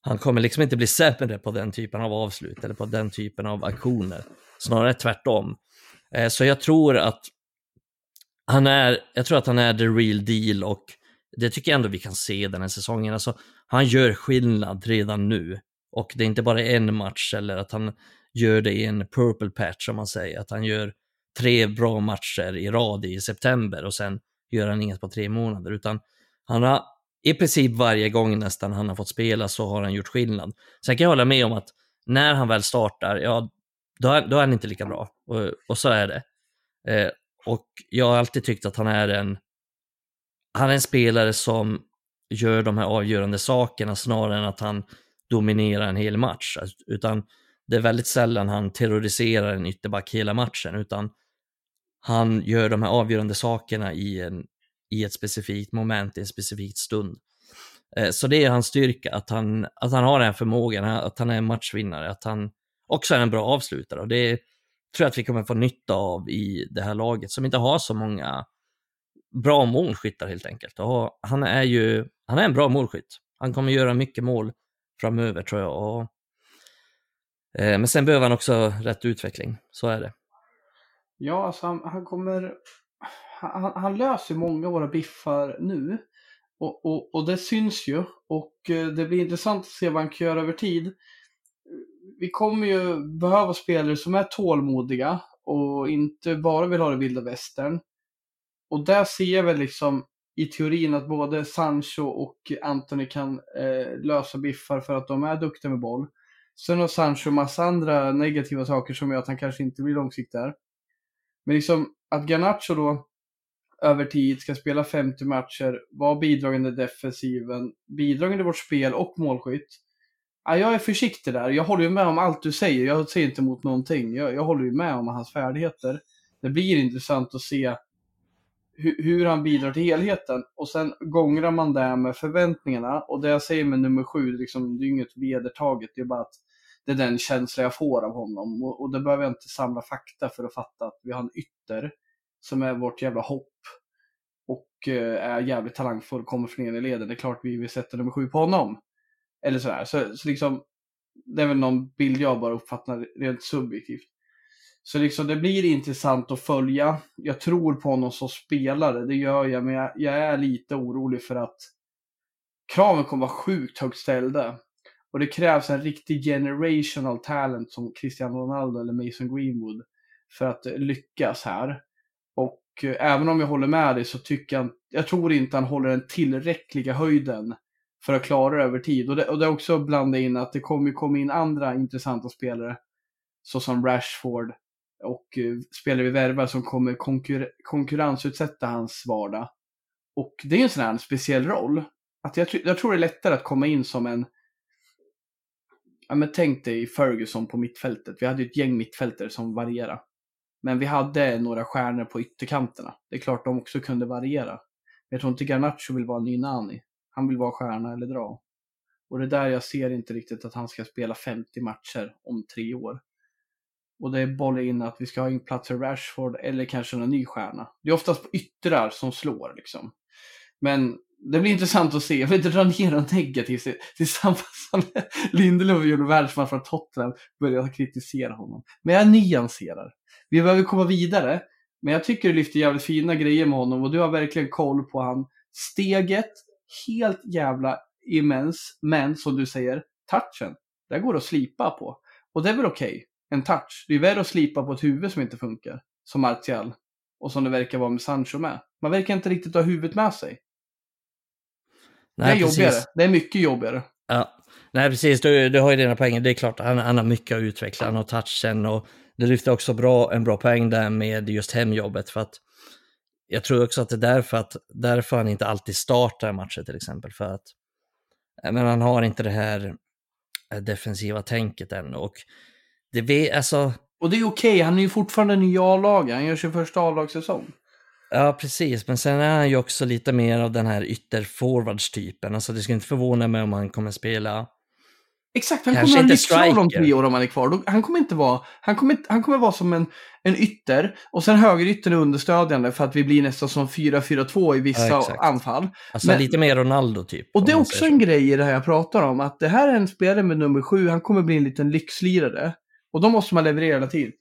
[SPEAKER 2] han kommer liksom inte bli sämre på den typen av avslut eller på den typen av aktioner. Snarare tvärtom. Eh, Så jag tror att han är, jag tror att han är the real deal och det tycker jag ändå vi kan se den här säsongen. Alltså, han gör skillnad redan nu. Och det är inte bara en match eller att han gör det i en purple patch som man säger. Att han gör tre bra matcher i rad i september och sen gör han inget på tre månader. Utan han har i princip varje gång nästan han har fått spela så har han gjort skillnad. Sen kan jag hålla med om att när han väl startar, ja, då är, då är han inte lika bra. Och, och så är det. Eh, och jag har alltid tyckt att han är en, han är en spelare som gör de här avgörande sakerna snarare än att han dominera en hel match. Utan det är väldigt sällan han terroriserar en ytterback hela matchen, utan han gör de här avgörande sakerna i, en, i ett specifikt moment, i en specifik stund. Eh, så det är hans styrka, att han, att han har den här förmågan, att han är en matchvinnare, att han också är en bra avslutare. Och det tror jag att vi kommer få nytta av i det här laget, som inte har så många bra målskyttar helt enkelt. Och han är ju han är en bra målskytt. Han kommer göra mycket mål framöver tror jag. Och, eh, men sen behöver han också rätt utveckling, så är det.
[SPEAKER 3] Ja, alltså han, han kommer... Han, han löser många av våra biffar nu. Och, och, och det syns ju. Och eh, det blir intressant att se vad han kan göra över tid. Vi kommer ju behöva spelare som är tålmodiga och inte bara vill ha det vilda västern. Och där ser jag väl liksom i teorin att både Sancho och Anthony kan eh, lösa biffar för att de är duktiga med boll. Sen har Sancho massa andra negativa saker som gör att han kanske inte blir långsiktig där. Men liksom att Garnacho då över tid ska spela 50 matcher, vara bidragande i defensiven, bidragande i vårt spel och målskytt. Ja, jag är försiktig där. Jag håller ju med om allt du säger. Jag säger inte emot någonting. Jag, jag håller ju med om hans färdigheter. Det blir intressant att se hur, hur han bidrar till helheten. Och sen gångrar man det med förväntningarna. Och det jag säger med nummer sju, liksom, det är ju inget vedertaget. Det är bara att det är den känsla jag får av honom. Och, och det behöver jag inte samla fakta för att fatta att vi har en ytter som är vårt jävla hopp och eh, är jävligt talangfull, och kommer från ena leden. Det är klart vi vill sätta nummer sju på honom. Eller sådär. Så, så liksom, det är väl någon bild jag bara uppfattar rent subjektivt. Så liksom det blir intressant att följa. Jag tror på honom som spelare, det gör jag, men jag, jag är lite orolig för att kraven kommer vara sjukt högt ställda. Och det krävs en riktig generational talent som Cristiano Ronaldo eller Mason Greenwood för att eh, lyckas här. Och eh, även om jag håller med dig så tycker jag, jag tror inte han håller den tillräckliga höjden för att klara det över tid. Och det, och det är också att blanda in att det kommer komma in andra intressanta spelare, såsom Rashford och eh, spelare vi värvar som kommer konkur konkurrensutsätta hans vardag. Och det är en sån här speciell roll. Att jag, jag tror det är lättare att komma in som en Ja, men tänk dig Ferguson på mittfältet. Vi hade ju ett gäng mittfältare som varierade. Men vi hade några stjärnor på ytterkanterna. Det är klart de också kunde variera. Men jag tror inte Garnacho vill vara en ny Nani. Han vill vara stjärna eller dra. Och det är där jag ser inte riktigt att han ska spela 50 matcher om tre år. Och det är boll in att vi ska ha in plats för Rashford eller kanske någon ny stjärna. Det är oftast på yttrar som slår liksom. Men det blir intressant att se. Jag vill inte dra ner något negativt tillsammans samma som Lindelöf gjorde världsmatch från Tottenham. Började kritisera honom. Men jag nyanserar. Vi behöver komma vidare. Men jag tycker du lyfter jävligt fina grejer med honom och du har verkligen koll på han. Steget, helt jävla immens. Men som du säger, touchen. där går det att slipa på. Och det är väl okej. Okay. En touch. Det är värre att slipa på ett huvud som inte funkar. Som Martial. Och som det verkar vara med Sancho med. Man verkar inte riktigt ha huvudet med sig. Nej, det är precis. jobbigare. Det är mycket jobbigare.
[SPEAKER 2] Ja. Nej, precis. Du, du har ju dina poänger. Det är klart, han, han har mycket att utveckla. Han har touchen och det lyfter också bra, en bra poäng där med just hemjobbet. För att jag tror också att det är därför, att, därför han inte alltid startar matcher till exempel. För att men han har inte det här eh, defensiva tänket än. Och det, vet, alltså...
[SPEAKER 3] och det är okej, okay. han är ju fortfarande ny A-lag. Han gör sin första A-lagssäsong.
[SPEAKER 2] Ja, precis. Men sen är han ju också lite mer av den här ytterforwards-typen. Alltså det skulle inte förvåna mig om han kommer spela
[SPEAKER 3] Exakt, han Kanske kommer ha lyxroll om tre år om han är kvar. Han kommer inte vara, han kommer, han kommer vara som en, en ytter och sen högeryttern är understödjande för att vi blir nästan som 4-4-2 i vissa ja, anfall.
[SPEAKER 2] Alltså Men, lite mer Ronaldo typ.
[SPEAKER 3] Och det är också en grej i det här jag pratar om, att det här är en spelare med nummer sju, han kommer bli en liten lyxlirare. Och då måste man leverera hela tiden.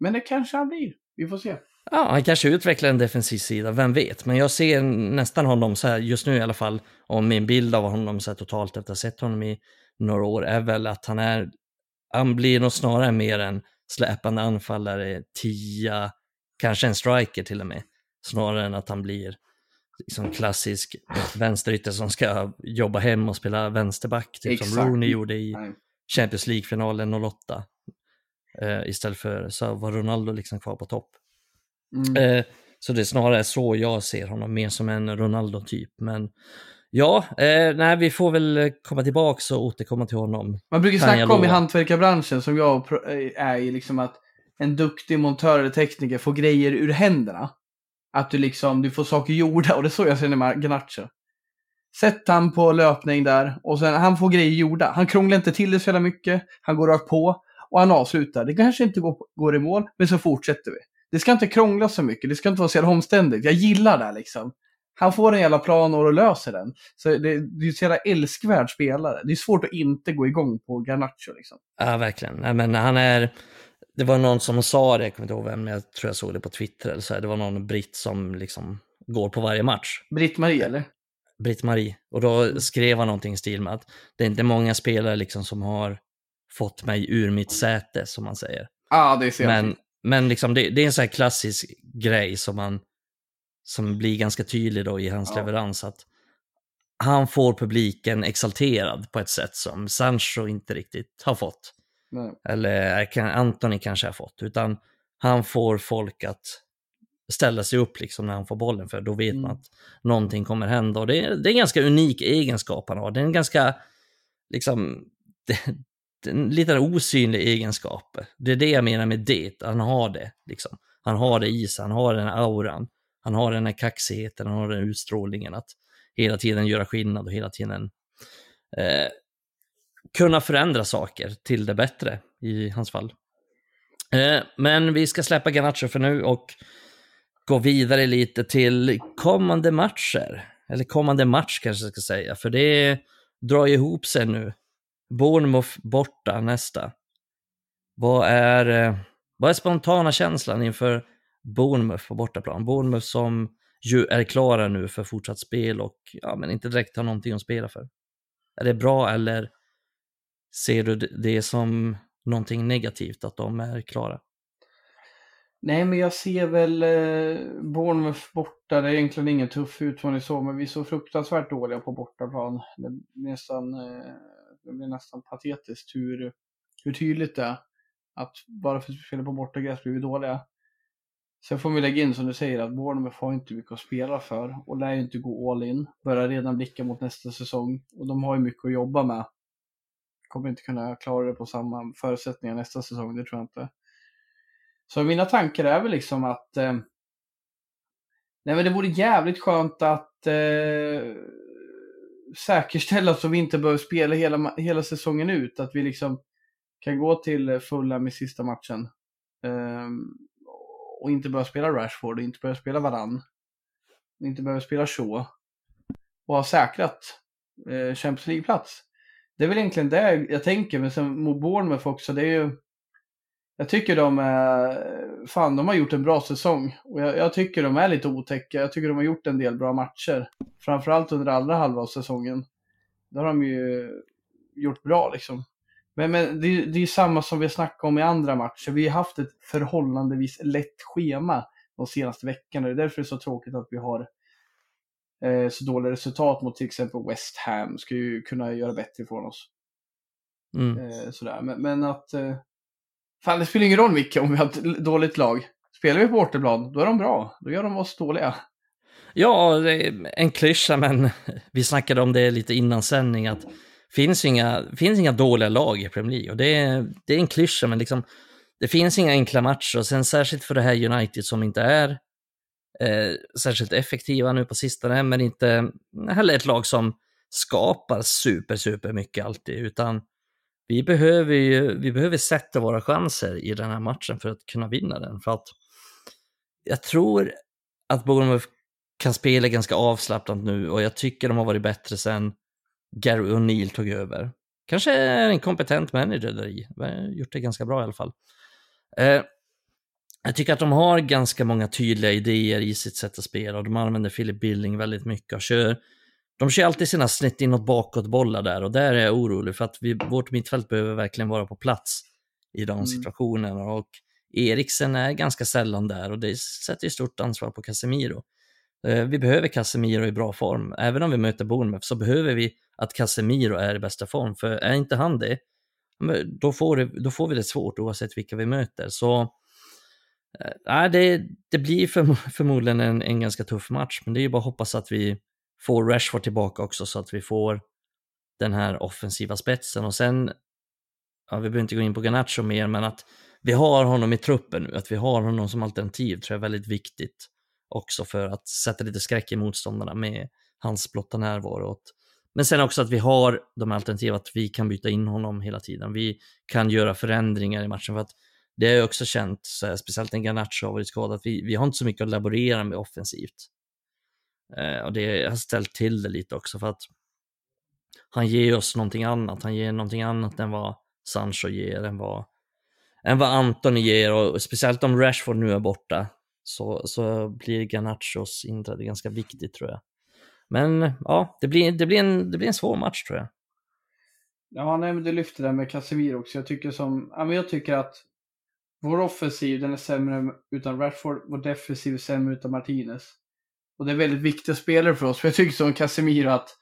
[SPEAKER 3] Men det kanske han blir, vi får se.
[SPEAKER 2] Ja, han kanske utvecklar en defensiv sida, vem vet. Men jag ser nästan honom så här, just nu i alla fall, om min bild av honom så här totalt efter att ha sett honom i några år, är väl att han är, han blir nog snarare mer en släpande anfallare, tia, kanske en striker till och med, snarare än att han blir liksom klassisk vänsterytter som ska jobba hem och spela vänsterback, typ Exakt. som Rooney gjorde i Champions League-finalen 08. Uh, istället för så var Ronaldo liksom kvar på topp. Mm. Eh, så det är snarare så jag ser honom, mer som en Ronaldo-typ. Men ja, eh, nej, vi får väl komma tillbaka och återkomma till honom.
[SPEAKER 3] Man brukar snacka om i hantverkarbranschen, som jag eh, är i, liksom att en duktig montör eller tekniker får grejer ur händerna. Att du liksom, du får saker gjorda och det är så jag ser med Ganacho. Sätt han på löpning där och sen han får grejer gjorda. Han krånglar inte till det så jävla mycket. Han går rakt på och han avslutar. Det kanske inte går, går i mål, men så fortsätter vi. det ska inte krångla så mycket, det ska inte vara så jävla omständigt. Jag gillar det liksom. Han får en jävla plan och löser den. Så det, det är en så jävla älskvärd spelare. Det är svårt att inte gå igång på Garnacho liksom.
[SPEAKER 2] Ja, verkligen. Men han är... Det var någon som sa det, jag kommer inte ihåg vem, men jag tror jag såg det på Twitter. Eller så här. Det var någon britt som liksom går på varje match.
[SPEAKER 3] Britt-Marie eller?
[SPEAKER 2] Britt-Marie. Och då skrev han någonting i stil med att det är inte många spelare liksom som har fått mig ur mitt säte, som man säger.
[SPEAKER 3] Ja, ah, det ser
[SPEAKER 2] Men, men liksom det, det är en sån här klassisk grej som man som blir ganska tydlig då i hans
[SPEAKER 3] Ja.
[SPEAKER 2] leverans. att Han får publiken exalterad på ett sätt som Sancho inte riktigt har fått.
[SPEAKER 3] Nej.
[SPEAKER 2] Eller kan- Anthony kanske har fått. Utan han får folk att ställa sig upp liksom när han får bollen. För då vet
[SPEAKER 3] Mm.
[SPEAKER 2] man att någonting kommer hända. Och det är, det är en ganska unik egenskap han har. Det är en ganska, liksom, det, lite osynlig egenskap. Det är det jag menar med det. Han har det. Liksom. Han har det i sig. Han har den här auran. Han har den här kaxigheten. Han har den här utstrålningen att hela tiden göra skillnad och hela tiden eh, kunna förändra saker till det bättre i hans fall. Eh, men vi ska släppa Ganacho för nu och gå vidare lite till kommande matcher. Eller kommande match kanske jag ska säga, för det drar ju ihop sig nu. Bournemouth borta nästa. Vad är, eh, vad är spontana känslan inför Bournemouth på bortaplan? Bournemouth som ju är klara nu för fortsatt spel och ja, men inte direkt har någonting att spela för. Är det bra eller ser du det som någonting negativt att de är klara?
[SPEAKER 3] Nej, men jag ser väl eh, Bournemouth borta. Det är egentligen ingen tuff utmaning så, men vi är så fruktansvärt dåliga på bortaplan. Det är nästan, eh, det blir nästan patetiskt hur, hur tydligt det är. Att bara för att vi spelar på bortagräs blir vi dåliga. Sen får vi lägga in som du säger att Bournemouth har inte mycket att spela för och lär ju inte gå all in. Börjar redan blicka mot nästa säsong och de har ju mycket att jobba med. Kommer inte kunna klara det på samma förutsättningar nästa säsong, det tror jag inte. Så mina tankar är väl liksom att eh, Nej men det vore jävligt skönt att eh, säkerställa så vi inte behöver spela hela, hela säsongen ut. Att vi liksom kan gå till fulla med sista matchen. Um, och inte behöva spela Rashford, och inte behöva spela Varann. och Inte behöva spela Shaw. Och ha säkrat eh, Champions League-plats. Det är väl egentligen det jag tänker, men sen mot Bournemouth också, det är ju jag tycker de är, fan de har gjort en bra säsong. Och jag, jag tycker de är lite otäcka. Jag tycker de har gjort en del bra matcher. Framförallt under andra halva av säsongen. Där har de ju gjort bra liksom. Men, men det, det är ju samma som vi snackat om i andra matcher. Vi har haft ett förhållandevis lätt schema de senaste veckorna. Det är därför det är så tråkigt att vi har eh, så dåliga resultat mot till exempel West Ham. Ska ju kunna göra bättre ifrån oss.
[SPEAKER 2] Mm.
[SPEAKER 3] Eh, sådär. Men, men att... Eh, fan, det spelar ingen roll Micke om vi har ett dåligt lag. Spelar vi på bortaplan, då är de bra. Då gör de oss dåliga.
[SPEAKER 2] Ja, det är en klyscha, men vi snackade om det lite innan sändning, att finns inga, finns inga dåliga lag i Premier League. Och det är, det är en klyscha, men liksom, det finns inga enkla matcher. Och sen särskilt för det här United som inte är eh, särskilt effektiva nu på sistone, men inte heller ett lag som skapar super, super mycket alltid, utan vi behöver ju, vi behöver sätta våra chanser i den här matchen för att kunna vinna den. För att jag tror att Bournemouth kan spela ganska avslappnat nu och jag tycker de har varit bättre sen Gary O'Neill tog över. Kanske är en kompetent manager där i. har Gjort det ganska bra i alla fall. Eh, jag tycker att de har ganska många tydliga idéer i sitt sätt att spela och de använder Philip Billing väldigt mycket och kör de kör alltid sina snitt inåt bakåt bollar där och där är jag orolig för att vi, vårt mittfält behöver verkligen vara på plats i de
[SPEAKER 3] Mm.
[SPEAKER 2] situationerna och Eriksen är ganska sällan där och det sätter ju stort ansvar på Casemiro. Eh, Vi behöver Casemiro i bra form. Även om vi möter Bournemouth så behöver vi att Casemiro är i bästa form. För är inte han det, då får, det, då får vi det svårt oavsett vilka vi möter. Så nej, det, det blir förm förmodligen en, en ganska tuff match, men det är ju bara att hoppas att vi får Rashford tillbaka också så att vi får den här offensiva spetsen. Och sen, ja, vi behöver inte gå in på Garnacho mer, men att vi har honom i truppen nu, att vi har honom som alternativ tror jag är väldigt viktigt också för att sätta lite skräck i motståndarna med hans blotta närvaro. Men sen också att vi har de alternativ att vi kan byta in honom hela tiden. Vi kan göra förändringar i matchen för att det har jag också känt, så här, speciellt när Garnacho har varit skadad, vi, vi har inte så mycket att laborera med offensivt. Eh, och det har ställt till det lite också för att han ger oss någonting annat. Han ger någonting annat än vad Sancho ger, än vad, än vad Antoni ger och speciellt om Rashford nu är borta så, så blir Garnachos inträde ganska viktigt tror jag. Men ja, det blir, det, blir en, det blir en svår match tror jag.
[SPEAKER 3] Ja, nej, men du lyfter det med Casemiro också. Jag tycker, som, ja, men jag tycker att vår offensiv den är sämre utan Rashford, vår defensiv är sämre utan Martinez. Och det är väldigt viktiga spelare för oss. För jag tycker som Casemiro att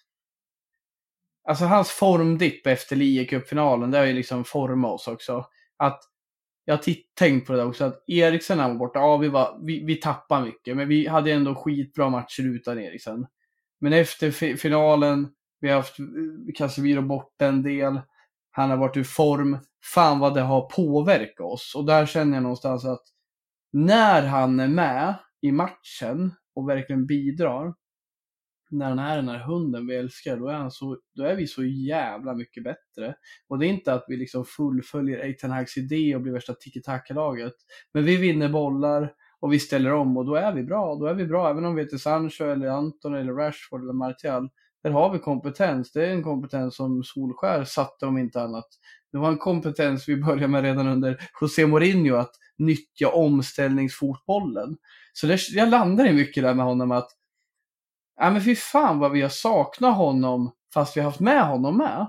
[SPEAKER 3] Alltså hans formdipp efter ligacup-finalen, det har ju liksom format oss också. Att jag har tänkt på det också, att Eriksen var borta, ja vi, var, vi, vi tappade mycket, men vi hade ändå skitbra matcher utan Eriksen. Men efter finalen, vi har haft eh, Casemiro borta en del, han har varit ur form, fan vad det har påverkat oss. Och där känner jag någonstans att när han är med i matchen och verkligen bidrar, när han är den här hunden vi älskar, då är, han så, då är vi så jävla mycket bättre. Och det är inte att vi liksom fullföljer Eitan Hags idé och blir värsta tiki-taka-laget. Men vi vinner bollar och vi ställer om och då är vi bra. Då är vi bra, även om vi heter Sancho eller Anton eller Rashford eller Martial. Där har vi kompetens. Det är en kompetens som Solskär satte om inte annat. Det var en kompetens vi började med redan under José Mourinho, att nyttja omställningsfotbollen. Så där, jag landar i mycket där med honom att Ja men fy fan vad vi har saknat honom fast vi har haft med honom med.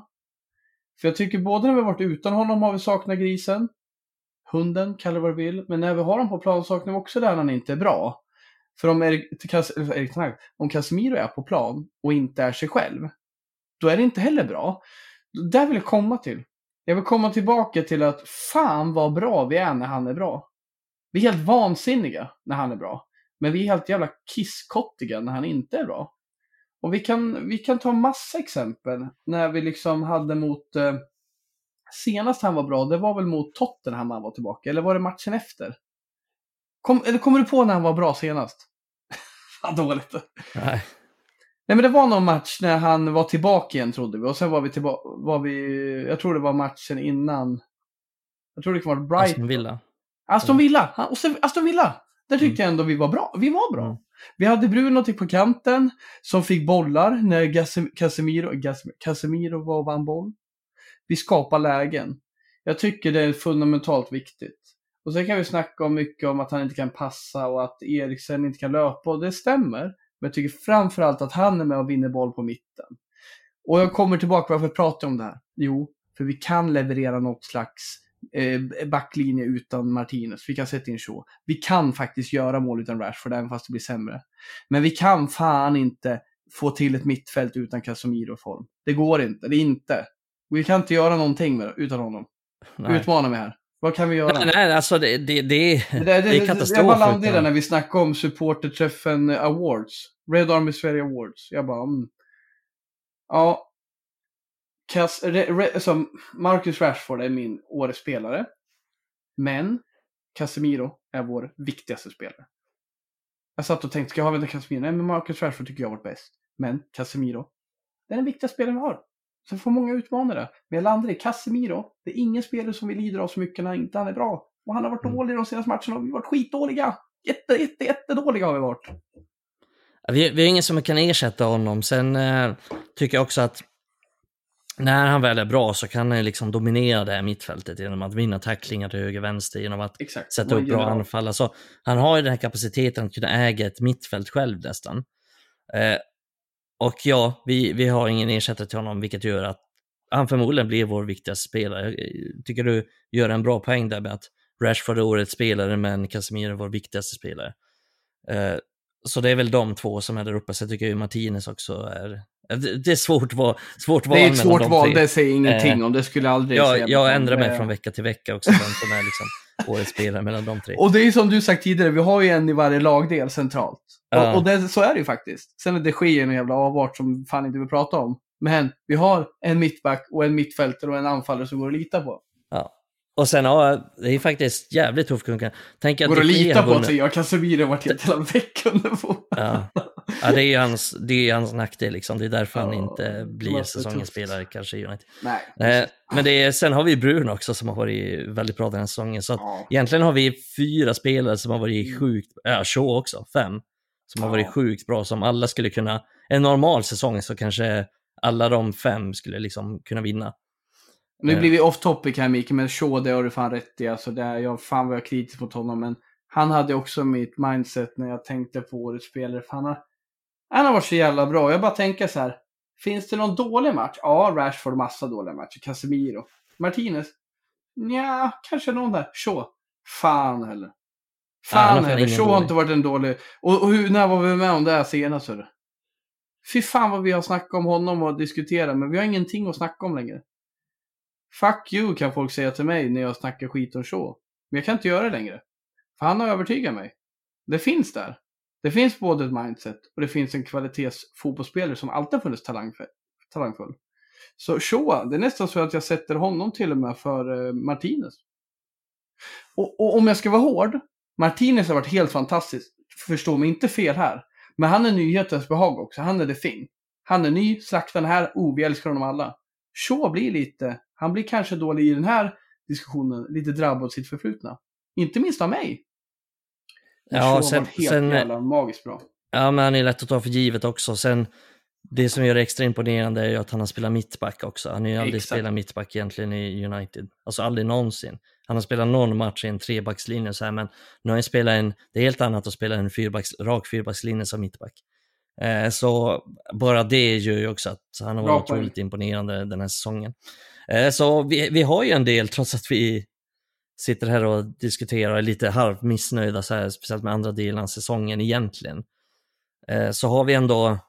[SPEAKER 3] För jag tycker både när vi har varit utan honom har vi saknat grisen, hunden, kalla vad du vill, men när vi har honom på plan saknar vi också där han inte är bra. För om, Erik, eh, Erik, om Casemiro är på plan och inte är sig själv, då är det inte heller bra. Där vill jag komma till. Jag vill komma tillbaka till att fan vad bra vi är när han är bra. Vi är helt vansinniga när han är bra. Men vi är helt jävla kisskottiga när han inte är bra. Och vi kan, vi kan ta massa exempel när vi liksom hade mot... Eh, senast han var bra, det var väl mot Tottenham han var tillbaka, eller var det matchen efter? Kom, eller kommer du på när han var bra senast? Fan dåligt.
[SPEAKER 2] Nej.
[SPEAKER 3] Nej men det var någon match när han var tillbaka igen trodde vi. Och sen var vi tillbaka, var vi, jag tror det var matchen innan. Jag tror det var Brighton.
[SPEAKER 2] Aston Villa.
[SPEAKER 3] Aston Villa! Han, och sen, Aston Villa! Där tyckte jag ändå vi var bra. Vi var bra.
[SPEAKER 2] Mm.
[SPEAKER 3] Vi hade Bruno till på kanten som fick bollar när Gasem- Casemiro, Gasem- Casemiro var och vann boll. Vi skapar lägen. Jag tycker det är fundamentalt viktigt. Och sen kan vi snacka om mycket om att han inte kan passa och att Eriksen inte kan löpa och det stämmer. Men jag tycker framförallt att han är med och vinner boll på mitten. Och jag kommer tillbaka, varför pratar jag om det här? Jo, för vi kan leverera något slags eh, backlinje utan Martinez. Vi kan sätta in Shaw. Vi kan faktiskt göra mål utan Rashford, även fast det blir sämre. Men vi kan fan inte få till ett mittfält utan Casemiro-form. Det går inte. Det är inte. Vi kan inte göra någonting med, utan honom.
[SPEAKER 2] Nej.
[SPEAKER 3] Utmana mig här. Vad kan vi göra?
[SPEAKER 2] Nej, nej, alltså det, det, det,
[SPEAKER 3] Det,
[SPEAKER 2] det, är katastrof.
[SPEAKER 3] Jag bara landade
[SPEAKER 2] utan-
[SPEAKER 3] när vi snackade om supporterträffen Awards. Red Army Sverige Awards. Jag bara, mm. Ja. Cas, re, re, alltså, Marcus Rashford är min årets spelare. Men Casemiro är vår viktigaste spelare. Jag satt och tänkte, ska jag ha vänta Casemiro? Nej, men Marcus Rashford tycker jag har varit bäst. Men Casemiro, det är den viktigaste spelaren vi har. Så får många utmana det. Men jag landar i Casemiro, det är ingen spelare som vi lider av så mycket när inte han är bra. Och han har varit
[SPEAKER 2] Mm.
[SPEAKER 3] dålig de senaste matcherna och vi har varit skitdåliga. Jätte, jätte, jättedåliga har vi varit.
[SPEAKER 2] Vi, vi är ingen som kan ersätta honom. Sen eh, tycker jag också att när han väl är bra så kan han liksom dominera det här mittfältet genom att vinna tacklingar till höger vänster, genom att
[SPEAKER 3] Exakt.
[SPEAKER 2] sätta upp bra anfall. Alltså, han har ju den här kapaciteten att kunna äga ett mittfält själv nästan. Eh, och ja, vi, vi har ingen ersättare till honom, vilket gör att han förmodligen blir vår viktigaste spelare. Jag tycker du gör en bra poäng där med att Rashford är årets spelare, men Casemiro är vår viktigaste spelare. Eh, så det är väl de två som är där uppe. Jag tycker ju Martinez också är... Det det är svårt val, svårt val
[SPEAKER 3] Det är ett svårt val, det säger ingenting
[SPEAKER 2] Eh,
[SPEAKER 3] om. Det skulle jag aldrig.
[SPEAKER 2] Jag, jag ändrar mig från vecka till vecka också, vem som är liksom årets spelare mellan de tre.
[SPEAKER 3] Och det är som du sagt tidigare, vi har ju en i varje lagdel centralt.
[SPEAKER 2] Ja.
[SPEAKER 3] Och, och det, så är det ju faktiskt. Sen är det sker en jävla avart som fan inte vill prata om. Men vi har en mittback och en mittfältare och en anfallare som går att lita på.
[SPEAKER 2] Ja. Och sen, ja, det är faktiskt jävligt tuff konkurrens. Tänk att
[SPEAKER 3] Går att lita på att jag Casemiro har varit helt hela veckan.
[SPEAKER 2] Ja. ja, det är ju hans, det är hans nackdel liksom. Det är därför han
[SPEAKER 3] Ja,
[SPEAKER 2] inte
[SPEAKER 3] det
[SPEAKER 2] blir säsongens spelare kanske i United.
[SPEAKER 3] Nej.
[SPEAKER 2] Eh, men det är, sen har vi Bruno också som har varit väldigt bra den här säsongen. Så
[SPEAKER 3] Ja.
[SPEAKER 2] egentligen har vi fyra spelare som har varit sjukt, ja, Shaw också, fem. Som har varit sjukt bra, som alla skulle kunna, en normal säsong så kanske alla de fem skulle liksom kunna vinna.
[SPEAKER 3] Nu
[SPEAKER 2] Eh.
[SPEAKER 3] blir vi off topic här Mikael, men Shaw det har du fan rätt i. Alltså, det är, jag fan var jag kritisk mot honom, men han hade också mitt mindset när jag tänkte på årets spelare. Han, har, han har varit så jävla bra. Jag bara tänker så här. Finns det någon dålig match? Ja, Rashford massa dåliga matcher. Casemiro. Martinez? Ja, kanske någon där. Shaw? Fan heller.
[SPEAKER 2] Ja,
[SPEAKER 3] Fan
[SPEAKER 2] fan
[SPEAKER 3] heller. Shaw har inte varit en dålig. Och, och hur, när var vi med om det här senast? Fy fan vad vi har snackat om honom och diskuterat, men vi har ingenting att snacka om längre. Fuck you kan folk säga till mig när jag snackar skit om Shaw. Men jag kan inte göra det längre. För han har övertygat mig. Det finns där. Det finns både ett mindset och det finns en kvalitetsfotbollsspelare som alltid har funnits talangfull. talangfull. Så Shaw, det är nästan så att jag sätter honom till och med för eh, Martinez. Och, och om jag ska vara hård, Martinez har varit helt fantastisk. Förstå mig inte fel här. Men han är nyhetens behag också. Han är det fin. Han är ny, slaktar den här. Oh, vi älskar honom alla. Shaw blir lite, han blir kanske dålig i den här diskussionen, lite drabbad av sitt förflutna. Inte minst av mig. Men
[SPEAKER 2] Ja, sen,
[SPEAKER 3] helt
[SPEAKER 2] sen,
[SPEAKER 3] jävla magiskt bra.
[SPEAKER 2] ja, men han är lätt att ta för givet också. Sen, det som gör det extra imponerande är ju att han har spelat mittback också. Han har ju aldrig
[SPEAKER 3] Exakt.
[SPEAKER 2] spelat mittback egentligen i United. Alltså aldrig någonsin. Han har spelat någon match i en trebackslinje så här, men nu har han spelat en, det är helt annat att spela en fyrbacks, rak fyrbackslinje som mittback. Eh, så bara det gör ju också att han har varit otroligt imponerande den här säsongen. Eh, så vi, vi har ju en del, trots att vi sitter här och diskuterar och är lite halvt missnöjda, så här, speciellt med andra delen av säsongen egentligen. Eh, så har vi ändå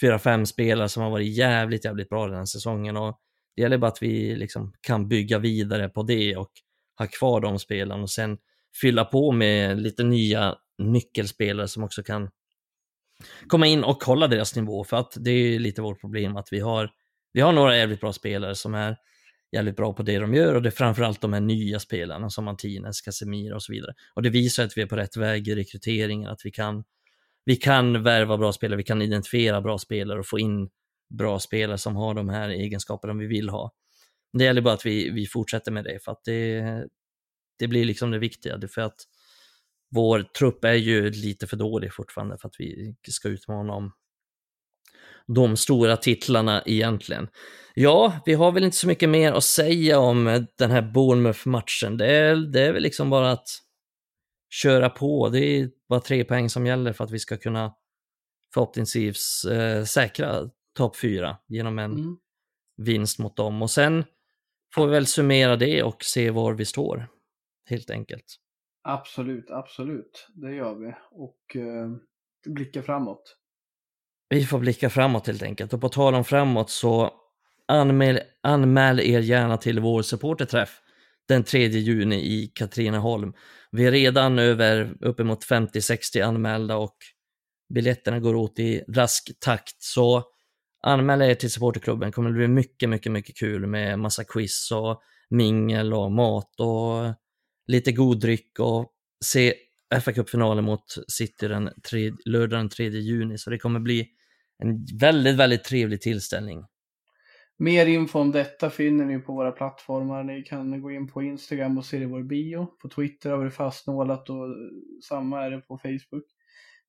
[SPEAKER 2] fyra, fem spelare som har varit jävligt, jävligt bra den här säsongen och det gäller bara att vi liksom kan bygga vidare på det och ha kvar de spelarna och sen fylla på med lite nya nyckelspelare som också kan komma in och hålla deras nivå för att det är lite vårt problem att vi har, vi har några jävligt bra spelare som är jävligt bra på det de gör och det är framförallt de här nya spelarna som Martinez, Casemiro och så vidare. Och det visar att vi är på rätt väg i rekryteringen, att vi kan, vi kan värva bra spelare, vi kan identifiera bra spelare och få in bra spelare som har de här egenskaperna vi vill ha. Det gäller bara att vi, vi fortsätter med det för att det, det blir liksom det viktiga. Det är för att vår trupp är ju lite för dålig fortfarande för att vi ska utmana om de stora titlarna egentligen. Ja, vi har väl inte så mycket mer att säga om den här Bournemouth-matchen. Det är, det är väl liksom bara att köra på. Det är bara tre poäng som gäller för att vi ska kunna förhoppningsvis eh, säkra topp fyra genom en
[SPEAKER 3] Mm.
[SPEAKER 2] vinst mot dem. Och sen får vi väl summera det och se var vi står, helt enkelt.
[SPEAKER 3] Absolut, absolut. Det gör vi. Och eh, blicka framåt.
[SPEAKER 2] Vi får blicka framåt helt enkelt. Och på tal om framåt så anmäl, anmäl er gärna till vår supporterträff den 3 juni i Katrineholm. Vi är redan över uppemot 50-60 anmälda och biljetterna går åt i rask takt. Så anmäl er till supporterklubben. Det kommer bli mycket, mycket, mycket kul med massa quiz och mingel och mat och lite god dryck och se fa Cup-finalen mot City den tre, lördag den 3 juni. Så det kommer bli en väldigt, väldigt trevlig tillställning.
[SPEAKER 3] Mer info om detta finner ni på våra plattformar. Ni kan gå in på Instagram och se det i vår bio. På Twitter har vi det fastnålat och samma är det på Facebook.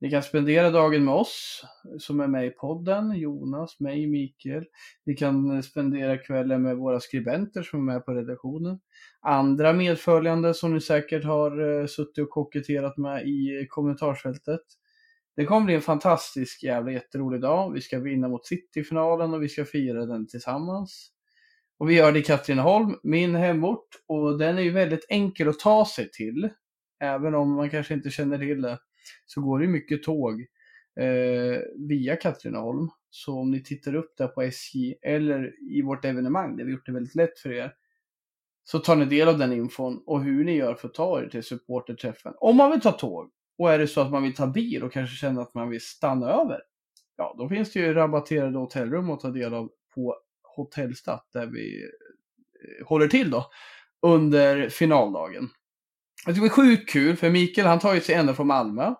[SPEAKER 3] Ni kan spendera dagen med oss som är med i podden, Jonas, mig, Mikael. Ni kan spendera kvällen med våra skribenter som är med på redaktionen. Andra medföljande som ni säkert har eh, suttit och koketterat med i kommentarsfältet. Det kommer bli en fantastisk jävla jätterolig dag. Vi ska vinna mot City-finalen och vi ska fira den tillsammans. Och vi gör det i Katrineholm, min hemort. Och den är ju väldigt enkel att ta sig till. Även om man kanske inte känner till det. Så går det ju mycket tåg eh, via Katrineholm. Så om ni tittar upp där på SJ eller i vårt evenemang, där vi gjort det väldigt lätt för er. Så tar ni del av den infon och hur ni gör för att ta er till supporterträffen. Om man vill ta tåg och är det så att man vill ta bil och kanske känner att man vill stanna över. Ja, då finns det ju rabatterade hotellrum att ta del av på Hotellstat där vi eh, håller till då. under finaldagen. Det ska bli sjukt kul för Mikael han tar ju sig ända från Malmö.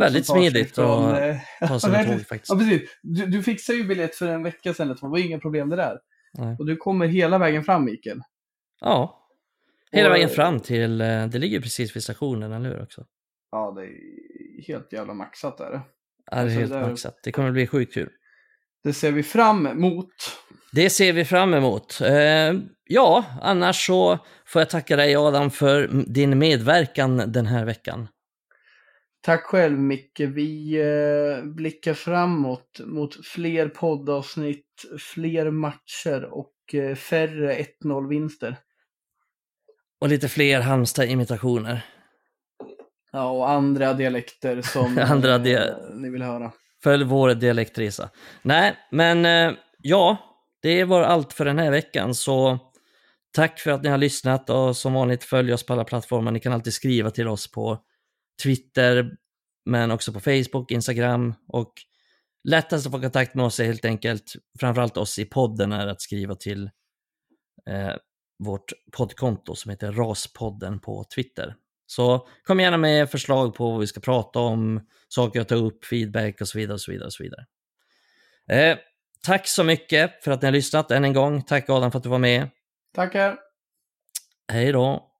[SPEAKER 2] Väldigt smidigt
[SPEAKER 3] från,
[SPEAKER 2] att
[SPEAKER 3] eh,
[SPEAKER 2] Ta sig med tåg faktiskt.
[SPEAKER 3] Ja, precis. Du, du fixade ju biljett för en vecka sedan, det var inga problem det där.
[SPEAKER 2] Nej.
[SPEAKER 3] Och du kommer hela vägen fram Mikael.
[SPEAKER 2] Ja. Hela
[SPEAKER 3] Och-
[SPEAKER 2] vägen fram till, eh, det ligger precis vid stationen, eller hur också?
[SPEAKER 3] Ja, det är helt jävla maxat där.
[SPEAKER 2] Ja, det är
[SPEAKER 3] Alltså,
[SPEAKER 2] helt
[SPEAKER 3] där-
[SPEAKER 2] maxat. Det kommer bli sjukt kul.
[SPEAKER 3] Det ser vi fram emot.
[SPEAKER 2] Det ser vi fram emot. Eh, ja, annars så får jag tacka dig Adam för din medverkan den här veckan.
[SPEAKER 3] Tack själv Micke. Vi eh, blickar framåt mot fler poddavsnitt, fler matcher och eh, färre 1-0-vinster.
[SPEAKER 2] Och lite fler Halmstad-imitationer.
[SPEAKER 3] Ja, och andra dialekter som
[SPEAKER 2] Andra
[SPEAKER 3] eh,
[SPEAKER 2] dia-
[SPEAKER 3] ni vill höra.
[SPEAKER 2] Följ vår dialektresa. Nej, men eh, ja, det var allt för den här veckan. Så tack för att ni har lyssnat och som vanligt följ oss på alla plattformar. Ni kan alltid skriva till oss på Twitter, men också på Facebook, Instagram och lättast att få kontakt med oss är helt enkelt, framförallt oss i podden, är att skriva till eh, vårt poddkonto som heter Raspodden på Twitter. Så kom gärna med förslag på vad vi ska prata om, saker att ta upp, feedback och så vidare. Och så vidare, och så vidare. Eh, tack så mycket för att ni har lyssnat än en gång. Tack Adam för att du var med.
[SPEAKER 3] Tackar!
[SPEAKER 2] Hej då!